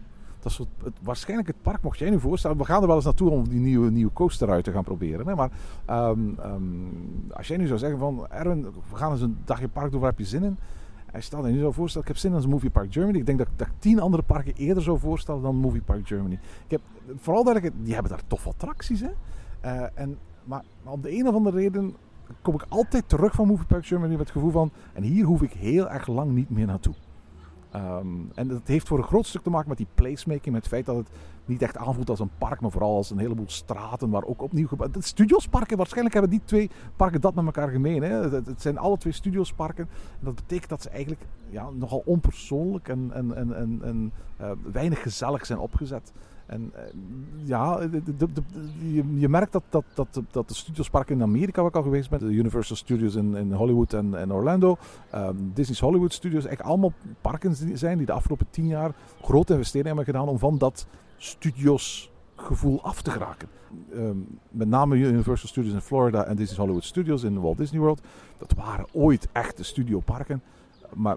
Het, waarschijnlijk het park, mocht jij nu voorstellen. We gaan er wel eens naartoe om die nieuwe, nieuwe coaster uit te gaan proberen. Hè? Maar um, um, als jij nu zou zeggen van Erwin, we gaan eens een dagje park doen, waar heb je zin in? Hij stelt je nu zou voorstellen, ik heb zin in Movie Park Germany. Ik denk dat, dat ik tien andere parken eerder zou voorstellen dan Movie Park Germany. Ik heb, vooral dat ik, die hebben daar tof attracties. Hè? Uh, en, maar, maar op de een of andere reden kom ik altijd terug van Movie Park Germany met het gevoel van... En hier hoef ik heel erg lang niet meer naartoe. Um, en dat heeft voor een groot stuk te maken met die placemaking. Met het feit dat het niet echt aanvoelt als een park, maar vooral als een heleboel straten waar ook opnieuw gebouwd. Studiosparken, waarschijnlijk hebben die twee parken dat met elkaar gemeen. Hè? Het, zijn alle twee studiosparken. En dat betekent dat ze eigenlijk ja, nogal onpersoonlijk en, en, en, en, uh, weinig gezellig zijn opgezet. En uh, ja, je, merkt dat, dat, dat, dat de studiosparken in Amerika, waar ik al geweest ben, de Universal Studios in, in Hollywood en, Orlando, um, Disney's Hollywood Studios, echt allemaal parken zijn die de afgelopen tien jaar grote investeringen hebben gedaan om van dat studios gevoel af te geraken. Um, met name Universal Studios in Florida en Disney's Hollywood Studios in Walt Disney World. Dat waren ooit echte studioparken. Maar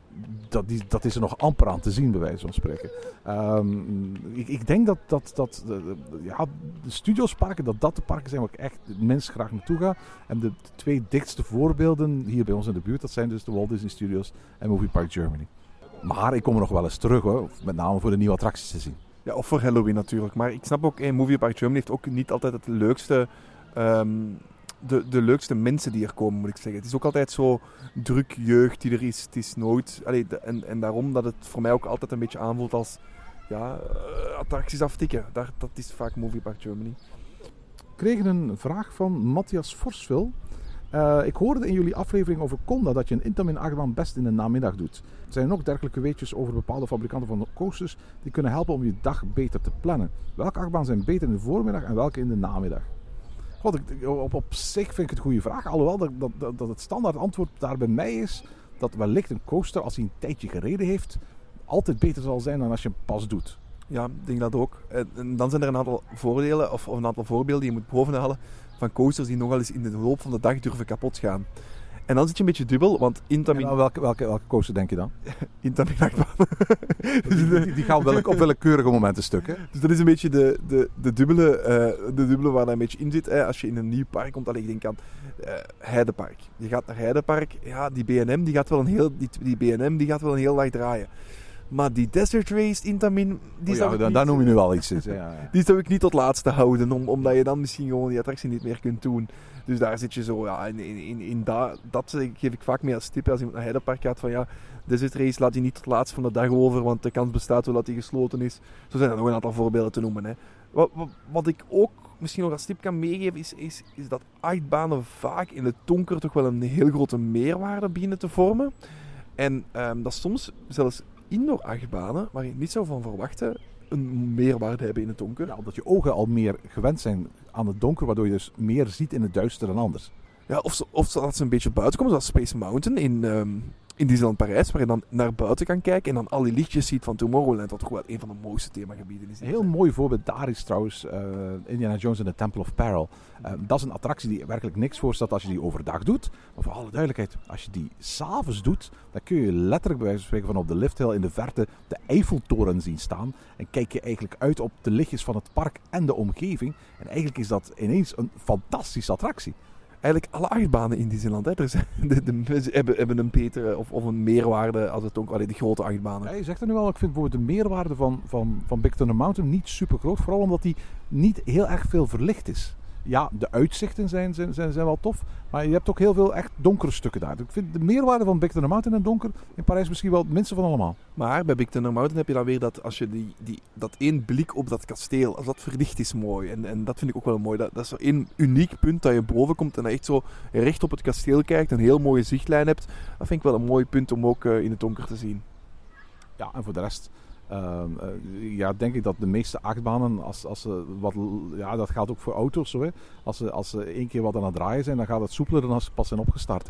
dat, dat is er nog amper aan te zien, bij wijze van spreken. Um, ik, ik, denk dat, dat, dat de, ja, de studiosparken, dat dat de parken zijn waar ik echt minst graag naartoe ga. En de, twee dichtste voorbeelden hier bij ons in de buurt, dat zijn dus de Walt Disney Studios en Movie Park Germany. Maar ik kom er nog wel eens terug, hoor, met name voor de nieuwe attracties te zien. Ja, of voor Halloween natuurlijk. Maar ik snap ook, hey, Movie Park Germany heeft ook niet altijd het leukste... Um, de, de leukste mensen die er komen, moet ik zeggen. Het is ook altijd zo druk jeugd die er is. Het is nooit... En, en daarom dat het voor mij ook altijd een beetje aanvoelt als... Ja, uh, attracties aftikken. Daar, dat is vaak Movie Park Germany. We kregen een vraag van Matthias Forsvil. Uh, ik hoorde in jullie aflevering over Conda dat je een Intamin achtbaan best in de namiddag doet. Er zijn ook dergelijke weetjes over bepaalde fabrikanten van coasters die kunnen helpen om je dag beter te plannen. Welke achtbaan zijn beter in de voormiddag en welke in de namiddag? God, ik, op, op zich vind ik het een goede vraag. Alhoewel dat, dat, dat het standaard antwoord daar bij mij is dat wellicht een coaster, als hij een tijdje gereden heeft, altijd beter zal zijn dan als je hem pas doet. Ja, ik denk dat ook. En, dan zijn er een aantal voordelen, of, of een aantal voorbeelden die je moet bovenhalen van coasters die nogal eens in de loop van de dag durven kapot gaan. En dan zit je een beetje dubbel, want Intamin... Welke, welke, welke coaster denk je dan? Intamin achtbaan. Die, die, die gaan wel op willekeurige momenten stuk, hè? Dus dat is een beetje de, de, de, dubbele, eh, de dubbele waar dat een beetje in zit. Hè. Als je in een nieuw park komt, alleen ik denk aan eh, Heidepark. Je gaat naar Heidepark, ja, die BNM die gaat wel een heel, die, die BNM die gaat wel een heel dag draaien. Maar die Desert Race Intamin, die Oh zou ja, ik dan, niet- daar noem je nu wel iets. Ja, ja. Die zou ik niet tot laatste houden, om, omdat je dan misschien gewoon die attractie niet meer kunt doen. Dus daar zit je zo, ja, in, in, in, in dat, geef ik vaak meer als tip als iemand naar Heidepark gaat, van ja, Desert Race laat je niet tot laatst van de dag over, want de kans bestaat wel dat die gesloten is. Zo zijn er nog een aantal voorbeelden te noemen. Hè. Wat, wat, wat ik ook misschien nog als tip kan meegeven, is, is, is dat achtbanen vaak in het donker toch wel een heel grote meerwaarde beginnen te vormen. En ehm, dat soms zelfs indoor achtbanen, waar je niet zou van verwachten, een meerwaarde hebben in het donker. Ja, omdat je ogen al meer gewend zijn aan het donker, waardoor je dus meer ziet in het duister dan anders. Ja, of, ze, of dat ze een beetje buiten komen, zoals Space Mountain in, ehm in Disneyland Parijs, waar je dan naar buiten kan kijken en dan al die lichtjes ziet van Tomorrowland, wat toch wel een van de mooiste themagebieden is. Een heel mooi voorbeeld daar is trouwens eh, Indiana Jones en the Temple of Peril. Eh, dat is een attractie die werkelijk niks voorstelt als je die overdag doet. Maar voor alle duidelijkheid, als je die s'avonds doet, dan kun je letterlijk bij wijze van spreken van op de lifthill in de verte de Eiffeltoren zien staan. En kijk je eigenlijk uit op de lichtjes van het park en de omgeving. En eigenlijk is dat ineens een fantastische attractie. Eigenlijk alle achtbanen in Disneyland, hè. Er zijn, de, hebben, hebben een betere of, of een meerwaarde als het ook alleen de grote achtbanen. Ja, je zegt er nu wel, ik vind bijvoorbeeld de meerwaarde van, van, van Big Thunder Mountain niet super groot. Vooral omdat die niet heel erg veel verlicht is. Ja, de uitzichten zijn, zijn, zijn, zijn wel tof. Maar je hebt ook heel veel echt donkere stukken daar. Ik vind de meerwaarde van Big Thunder Mountain en donker in Parijs misschien wel het minste van allemaal. Maar bij Big Thunder Mountain heb je dan weer dat als je die, die, dat één blik op dat kasteel, als dat verlicht is mooi. En, en dat vind ik ook wel mooi. Dat, dat is zo één uniek punt dat je boven komt en dat je echt zo recht op het kasteel kijkt, een heel mooie zichtlijn hebt. Dat vind ik wel een mooi punt om ook eh, in het donker te zien. Ja, en voor de rest ehm, eh, ja, denk ik dat de meeste achtbanen, als, als ze wat, ja, dat geldt ook voor auto's zo. Als ze, als ze één keer wat aan het draaien zijn, dan gaat het soepeler dan als ze pas zijn opgestart.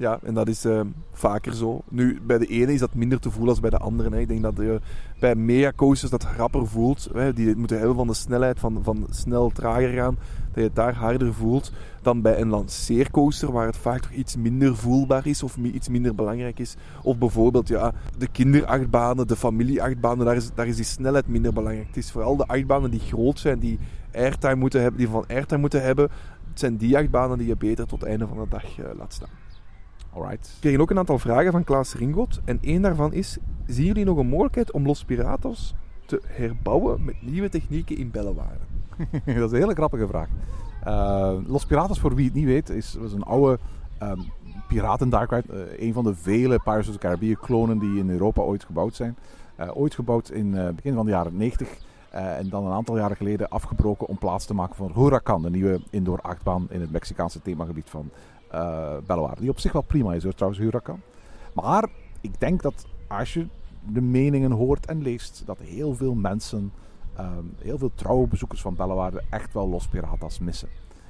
Ja, en dat is eh, vaker zo. Nu, bij de ene is dat minder te voelen als bij de andere. Ik denk dat je bij mega coasters dat rapper voelt. Hè, die moeten hebben van de snelheid, van, van snel trager gaan. Dat je het daar harder voelt dan bij een lanceercoaster, waar het vaak toch iets minder voelbaar is of iets minder belangrijk is. Of bijvoorbeeld ja, de kinderachtbanen, de familieachtbanen, daar is, daar is die snelheid minder belangrijk. Het is vooral de achtbanen die groot zijn, die airtime moeten hebben, die van airtime moeten hebben. Het zijn die achtbanen die je beter tot het einde van de dag eh, laat staan. Alright. We kregen ook een aantal vragen van Klaas Ringot. En één daarvan is: zien jullie nog een mogelijkheid om Los Piratos te herbouwen met nieuwe technieken in Bellewaarde? dat is een hele grappige vraag. Eh, Los Piratas, voor wie het niet weet, is, was een oude ehm piraten dark ride. Eh, een van de vele Pirates of the Caribbean klonen die in Europa ooit gebouwd zijn. Eh, ooit gebouwd in het begin van de jaren 90. eh, en dan een aantal jaren geleden afgebroken om plaats te maken voor Huracan, de nieuwe indoor achtbaan in het Mexicaanse themagebied van Bellewaarde. Die op zich wel prima is hoor, trouwens, Huracan. Maar ik denk dat als je de meningen hoort en leest, dat heel veel mensen Ehm, heel veel trouwe bezoekers van Bellewaarde echt wel Los Piratas missen.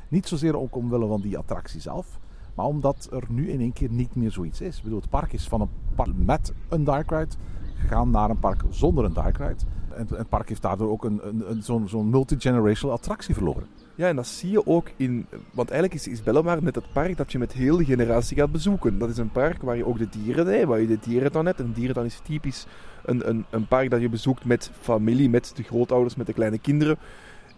Niet zozeer ook omwille van die attractie zelf, maar omdat er nu in één keer niet meer zoiets is. Ik bedoel, het park is van een park met een dark ride gegaan naar een park zonder een dark ride. En het park heeft daardoor ook een, een, een, zo'n, zo'n multi-generational attractie verloren. Ja, en dat zie je ook in. Want eigenlijk is, is Bellewaarde net het park dat je met heel de generatie gaat bezoeken. Dat is een park waar je ook de dieren hebt, waar je de dierentuin hebt. En dierentuin is typisch een, een, een park dat je bezoekt met familie, met de grootouders, met de kleine kinderen.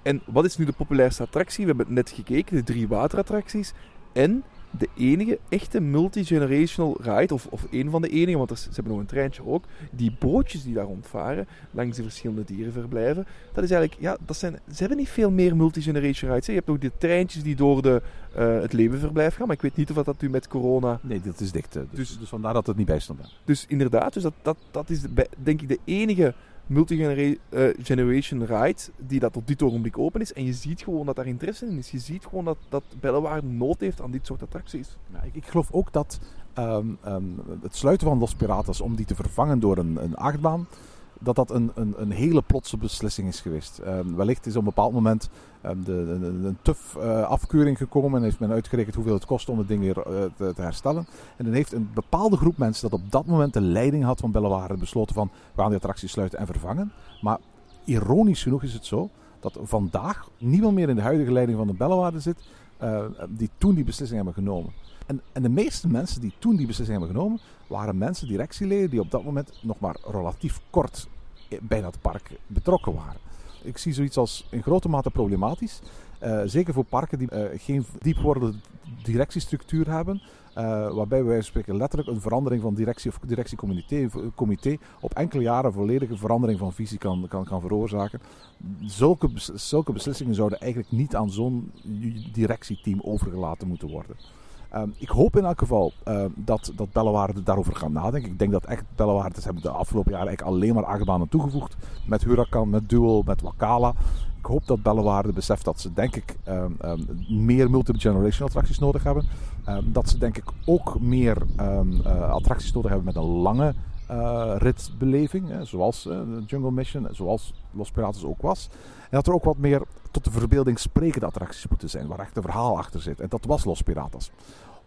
En wat is nu de populairste attractie? We hebben het net gekeken, de drie waterattracties. En de enige echte multi-generational ride, of, of een van de enige, want er, ze hebben nog een treintje ook. Die bootjes die daar rondvaren, langs de verschillende dierenverblijven. Dat is eigenlijk, ja, dat zijn, ze hebben niet veel meer multi-generation rides. hè. Je hebt ook de treintjes die door de, eh, het levenverblijf gaan, maar ik weet niet of dat nu met corona... Nee, dat is dicht. eh, Dus, Dus- dus vandaar dat het niet bij stond. Dus inderdaad, dus dat, dat, dat is de- denk ik de enige multi-generation ride die dat op dit ogenblik open is. En je ziet gewoon dat daar interesse in is. Je ziet gewoon dat, dat Bellewaarde nood heeft aan dit soort attracties. Ik, ik geloof ook dat ehm, ehm, het sluiten van Los Piratas om die te vervangen door een, een achtbaan, dat dat een, een, een hele plotse beslissing is geweest. Ehm, wellicht is op een bepaald moment ehm, de, de- een tuf eh, afkeuring gekomen en heeft men uitgerekend hoeveel het kost om het ding weer eh, te, te herstellen. En dan heeft een bepaalde groep mensen dat op dat moment de leiding had van Bellewaarde besloten van we gaan die attractie sluiten en vervangen. Maar ironisch genoeg is het zo dat vandaag niemand meer in de huidige leiding van de Bellewaarde zit uh, die toen die beslissing hebben genomen. En, en, de meeste mensen die toen die beslissing hebben genomen, waren mensen, directieleden, die op dat moment nog maar relatief kort bij dat park betrokken waren. Ik zie zoiets als in grote mate problematisch. Uh, zeker voor parken die uh, geen diepwordende directiestructuur hebben. Uh, waarbij wij spreken letterlijk een verandering van directie of directiecomité comité op enkele jaren volledige verandering van visie kan, kan, kan veroorzaken. Zulke, zulke beslissingen zouden eigenlijk niet aan zo'n directieteam overgelaten moeten worden. Uh, ik hoop in elk geval uh, dat, dat Bellewaarde daarover gaan nadenken. Ik denk dat echt Bellewaardes hebben de afgelopen jaren eigenlijk alleen maar achtbanen toegevoegd. Met Huracan, met Duel, met Wakala. Ik hoop dat Bellewaarde beseft dat ze denk ik um, meer multi-generational attracties nodig hebben. Dat ze denk ik ook meer uh, attracties nodig hebben met een lange uh, ritbeleving. Hè, zoals uh, Jungle Mission, zoals Los Pirates ook was. En dat er ook wat meer tot de verbeelding sprekende attracties moeten zijn. Waar echt een verhaal achter zit. En dat was Los Piratas.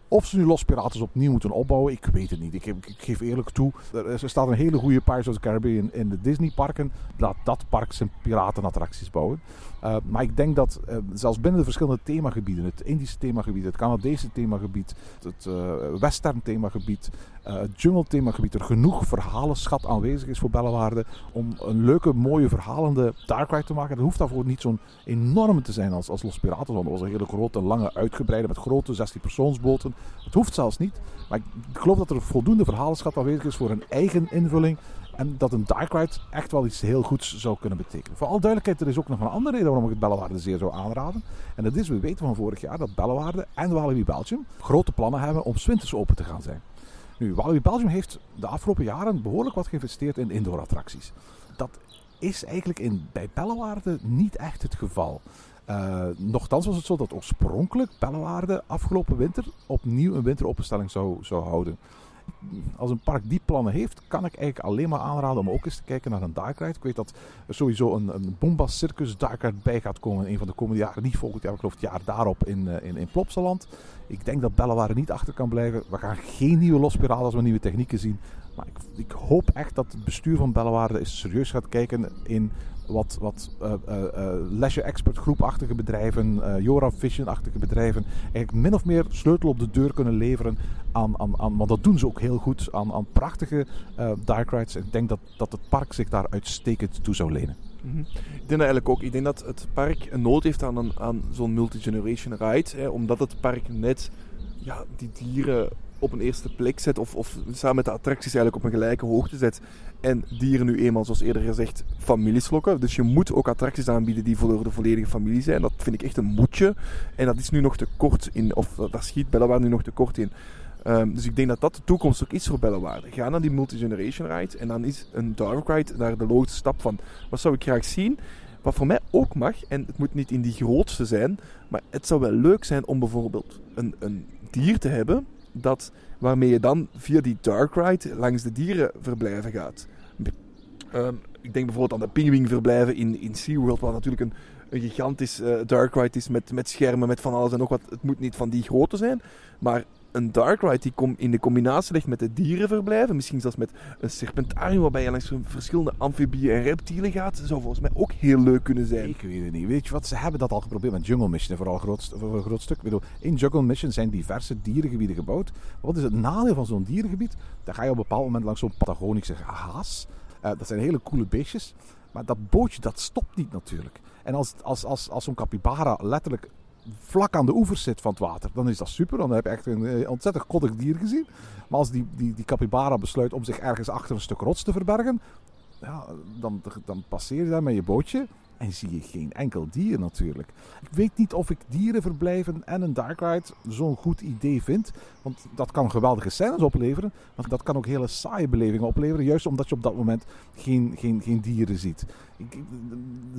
Of ze nu Los Piratas opnieuw moeten opbouwen, ik weet het niet. Ik geef eerlijk toe, er, staat een hele goede Pirates of the Caribbean in de Disney parken. Laat dat park zijn piratenattracties bouwen. Uh, maar ik denk dat uh, zelfs binnen de verschillende themagebieden, het Indische themagebied, het Canadese themagebied, het uh, Western themagebied, het jungle themagebied, er genoeg verhalenschat aanwezig is voor Bellewaarde om een leuke, mooie, verhalende dark ride te maken. Dat hoeft daarvoor niet zo'n enorme te zijn als, als Los Piratas, want dat was een hele grote, lange, uitgebreide, met grote 16 persoonsboten. Het hoeft zelfs niet, maar ik geloof dat er voldoende verhalenschat aanwezig is voor een eigen invulling en dat een dark ride echt wel iets heel goeds zou kunnen betekenen. Voor alle duidelijkheid, er is ook nog een andere reden waarom ik het Bellewaarde zeer zou aanraden. En dat is, we weten van vorig jaar dat Bellewaarde en Walibi Belgium grote plannen hebben om winters open te gaan zijn. Nu, Walibi Belgium heeft de afgelopen jaren behoorlijk wat geïnvesteerd in indoor attracties. Dat is eigenlijk in, bij Bellewaarde niet echt het geval. Uh, nochtans was het zo dat oorspronkelijk Bellewaarde afgelopen winter opnieuw een winteropenstelling zou, zou houden als een park die plannen heeft, kan ik eigenlijk alleen maar aanraden om ook eens te kijken naar een dark. Ik weet dat er sowieso een, een Bombas Circus dark bij gaat komen in een van de komende jaren. Niet volgend jaar, ik geloof het jaar daarop in, uh, in, in Plopsaland. Ik denk dat Bellewaarde niet achter kan blijven. We gaan geen nieuwe lospiralen als we nieuwe technieken zien. Maar ik, ik, hoop echt dat het bestuur van Bellewaarde serieus gaat kijken in wat, wat uh, leisure expert groepachtige bedrijven, uh, Jora Vision-achtige bedrijven, eigenlijk min of meer sleutel op de deur kunnen leveren aan, aan, aan want dat doen ze ook heel goed, aan, aan prachtige dark rides. Ik denk dat, dat het park zich daar uitstekend toe zou lenen. -hmm. Ik denk dat eigenlijk ook. Ik denk dat het park een nood heeft aan, een, aan zo'n multi-generation ride, hè, omdat het park net ja, die dieren op een eerste plek zet, of, of samen met de attracties eigenlijk op een gelijke hoogte zet. En dieren nu eenmaal, zoals eerder gezegd, families lokken. Dus je moet ook attracties aanbieden die voor de volledige familie zijn. Dat vind ik echt een moedje. En dat is nu nog te kort in, of daar schiet Bellewaarde nu nog te kort in. Um, dus ik denk dat dat de toekomst ook is voor Bellewaarde. Ga naar die multi-generation ride en dan is een dark ride daar de logische stap van. Wat zou ik graag zien? Wat voor mij ook mag, en het moet niet in die grootste zijn, maar het zou wel leuk zijn om bijvoorbeeld een, een dier te hebben dat, waarmee je dan via die dark ride langs de dierenverblijven gaat. Um, ik denk bijvoorbeeld aan de pinguïnverblijven in, in SeaWorld, waar natuurlijk een, een gigantisch uh, dark ride is met, met schermen, met van alles en nog wat. Het moet niet van die grootte zijn, maar een dark ride die in de combinatie ligt met de dierenverblijven, misschien zelfs met een serpentarium waarbij je langs verschillende amfibieën en reptielen gaat, zou volgens mij ook heel leuk kunnen zijn. Ik weet het niet. Weet je wat, ze hebben dat al geprobeerd met Jungle Mission, vooral groot, voor een groot stuk. Bedoel, in Jungle Mission zijn diverse dierengebieden gebouwd. Wat is het nadeel van zo'n dierengebied? Dan ga je op een bepaald moment langs zo'n Patagonische haas. Uh, dat zijn hele coole beestjes. Maar dat bootje, dat stopt niet natuurlijk. En als, als, als, als zo'n capybara letterlijk vlak aan de oevers zit van het water, dan is dat super. Dan heb je echt een ontzettend koddig dier gezien. Maar als die, die, die capybara besluit om zich ergens achter een stuk rots te verbergen, ja, dan, dan passeer je daar met je bootje en zie je geen enkel dier natuurlijk. Ik weet niet of ik dierenverblijven en een dark ride zo'n goed idee vind. Want dat kan geweldige scènes opleveren. Maar dat kan ook hele saaie belevingen opleveren. Juist omdat je op dat moment geen, geen, geen dieren ziet. Ik,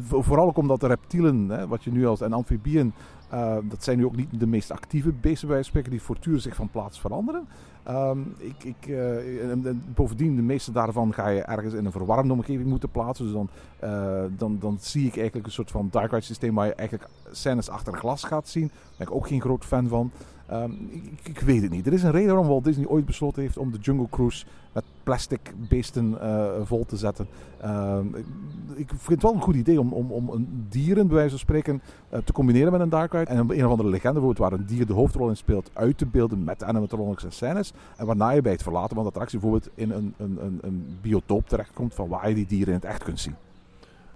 vooral ook omdat de reptielen, hè, wat je nu als en amfibieën, uh, dat zijn nu ook niet de meest actieve beesten bij spreken die voortdurend zich van plaats veranderen. Um, ik, ik, en bovendien, de meeste daarvan ga je ergens in een verwarmde omgeving moeten plaatsen. Dus dan, uh, dan, dan zie ik eigenlijk een soort van dark ride systeem waar je eigenlijk scènes achter glas gaat zien. Daar ben ik ook geen groot fan van. Ehm, ik, weet het niet. Er is een reden waarom Walt Disney ooit besloten heeft om de Jungle Cruise met plastic beesten eh, vol te zetten. Ehm, ik, vind het wel een goed idee om, om, om een dieren, bij wijze van spreken, eh, te combineren met een dark ride. En een of andere legende bijvoorbeeld waar een dier de hoofdrol in speelt, uit te beelden met animatronics en scènes. En waarna je bij het verlaten van de attractie bijvoorbeeld in een, een, een, een biotoop terechtkomt van waar je die dieren in het echt kunt zien.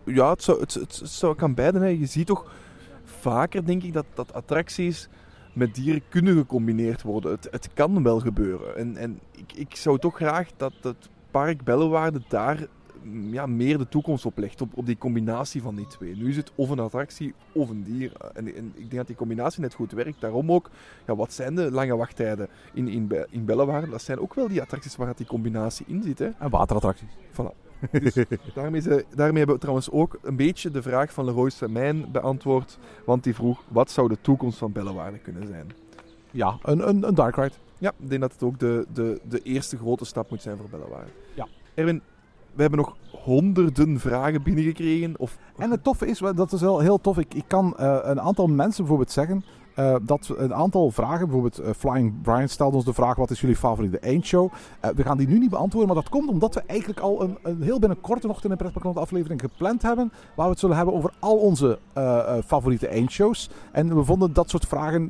Ja, het zou, het, het, het zou kan beide. Hè. Je ziet toch vaker, denk ik, dat, dat attracties met dieren kunnen gecombineerd worden. Het, het kan wel gebeuren. En, en ik, ik zou toch graag dat het park Bellewaarde daar mm, ja, meer de toekomst op legt. Op, op die combinatie van die twee. Nu is het of een attractie of een dier. En, en ik denk dat die combinatie net goed werkt. Daarom ook, ja, wat zijn de lange wachttijden in, in, in Bellewaarde? Dat zijn ook wel die attracties waar dat die combinatie in zit. Hè? En waterattracties. Voilà. Dus daarmee, ze- daarmee hebben we trouwens ook een beetje de vraag van Leroy Semijn beantwoord. Want die vroeg, wat zou de toekomst van Bellewaarde kunnen zijn? Ja, een, een, een dark ride. Ja, ik denk dat het ook de, de, de eerste grote stap moet zijn voor Bellewaarde. Ja. Erwin, we hebben nog honderden vragen binnengekregen. Of, En het toffe is, dat is wel heel tof. Ik, ik kan eh, een aantal mensen bijvoorbeeld zeggen eh, dat een aantal vragen, bijvoorbeeld eh, Flying Brian stelde ons de vraag: wat is jullie favoriete eindshow? Eh, we gaan die nu niet beantwoorden, maar dat komt omdat we eigenlijk al een, een heel binnenkort nog in een pretparkland aflevering gepland hebben, waar we het zullen hebben over al onze favoriete eindshows. En we vonden dat soort vragen,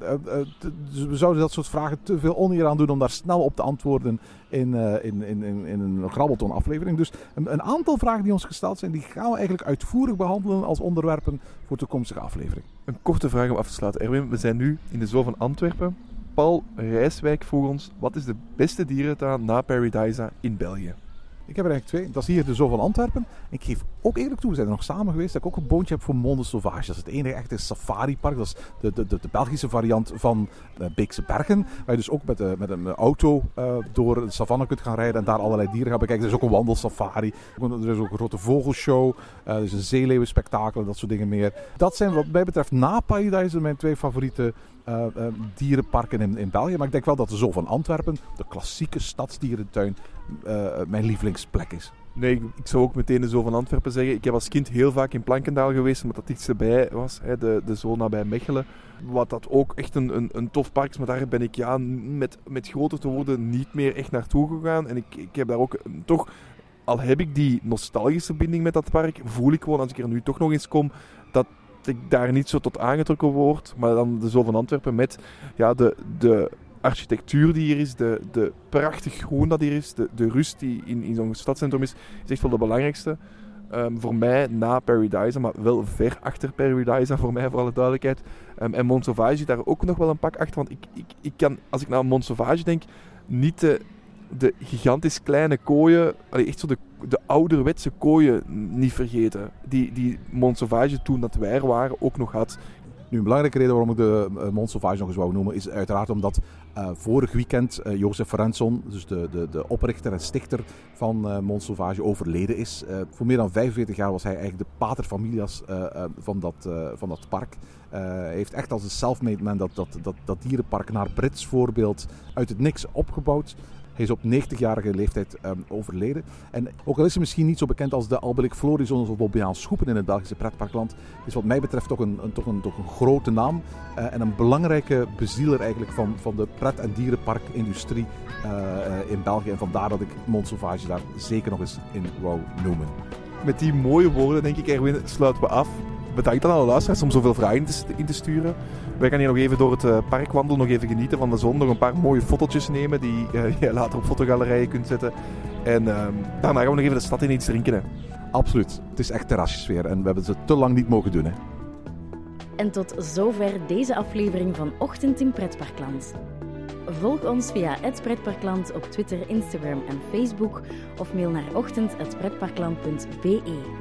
dus we zouden dat soort vragen te veel oneer aan doen om daar snel op te antwoorden in, eh, in, in, in, een grabbelton aflevering. Dus een, aantal vragen die ons gesteld zijn, die gaan we eigenlijk uitvoerig behandelen als onderwerpen voor toekomstige afleveringen. een korte vraag om af te sluiten. Erwin, we zijn nu in de zoo van Antwerpen. Paul Rijswijk vroeg ons, wat is de beste dierentuin na Paradisa in België? Ik heb er eigenlijk twee. Dat is hier de Zoo van Antwerpen. Ik geef ook eerlijk toe, we zijn er nog samen geweest, dat ik ook een boontje heb voor Monde Sauvage. Dat is het enige echte safaripark. Dat is de, de, de, Belgische variant van eh, Beekse Bergen. Waar je dus ook met, de, met een auto eh, door de savanne kunt gaan rijden en daar allerlei dieren gaan bekijken. Er is ook een wandelsafari. Er is ook een grote vogelshow. eh, er is een zeeleeuwenspectakel, dat soort dingen meer. Dat zijn wat mij betreft na Paradise mijn twee favoriete eh, eh, dierenparken in, in België. Maar ik denk wel dat de Zoo van Antwerpen, de klassieke stadsdierentuin, eh, mijn lievelingsplek is. Nee, ik, zou ook meteen de Zoo van Antwerpen zeggen. Ik heb als kind heel vaak in Plankendaal geweest, omdat dat iets erbij was. Hè, de, de Zoo nabij Mechelen. Wat dat ook echt een, een, een tof park is. Maar daar ben ik ja, met, met groter te worden niet meer echt naartoe gegaan. En ik, ik heb daar ook eh, toch... Al heb ik die nostalgische binding met dat park, voel ik gewoon als ik er nu toch nog eens kom, dat ik daar niet zo tot aangetrokken word. Maar dan de Zoo van Antwerpen met ja, de, de architectuur die hier is, de, de prachtig groen dat hier is, de, de rust die in, in zo'n stadscentrum is, is echt wel de belangrijkste. Ehm, voor mij na Paradise, maar wel ver achter Paradise voor mij, voor alle duidelijkheid. Ehm, en Mont Sauvage zit daar ook nog wel een pak achter, want ik, ik, ik kan, als ik naar Mont Sauvage denk, niet de, de gigantisch kleine kooien, echt zo de, de ouderwetse kooien niet vergeten. Die, die Mont Sauvage toen dat wij er waren ook nog had. Nu, een belangrijke reden waarom ik de uh, Mont Sauvage nog eens wou noemen, is uiteraard omdat uh, vorig weekend uh, Jozef Ferenzon, dus de, de, de oprichter en stichter van uh, overleden is. Voor meer dan 45 jaar was hij eigenlijk de pater familias van, dat, van dat park. hij heeft echt als een self-made man dat, dat, dat, dat dierenpark naar Brits voorbeeld uit het niks opgebouwd. Hij is op 90-jarige leeftijd um, overleden. En ook al is hij misschien niet zo bekend als de Albelik Florizon of Bobbejaан Schoepen in het Belgische pretparkland, is wat mij betreft toch een, een, toch een, toch een grote naam uh, en een belangrijke bezieler eigenlijk van, van de pret- en dierenparkindustrie uh, in België. En vandaar dat ik Mont Sauvage daar zeker nog eens in wou noemen. Met die mooie woorden, denk ik, Erwin, sluiten we af. Bedankt aan alle luisteraars om zoveel vragen in te sturen. Wij gaan hier nog even door het uh, park wandelen, nog even genieten van de zon. Nog een paar mooie fotootjes nemen die je later op fotogalerijen kunt zetten. En uh, daarna gaan we nog even de stad in iets drinken. Hè. Absoluut. Het is echt terrasjesfeer en we hebben ze te lang niet mogen doen. Hè. En tot zover deze aflevering van Ochtend in Pretparkland. Volg ons via het Pretparkland op Twitter, Instagram en Facebook of mail naar ochtend.pretparkland.be.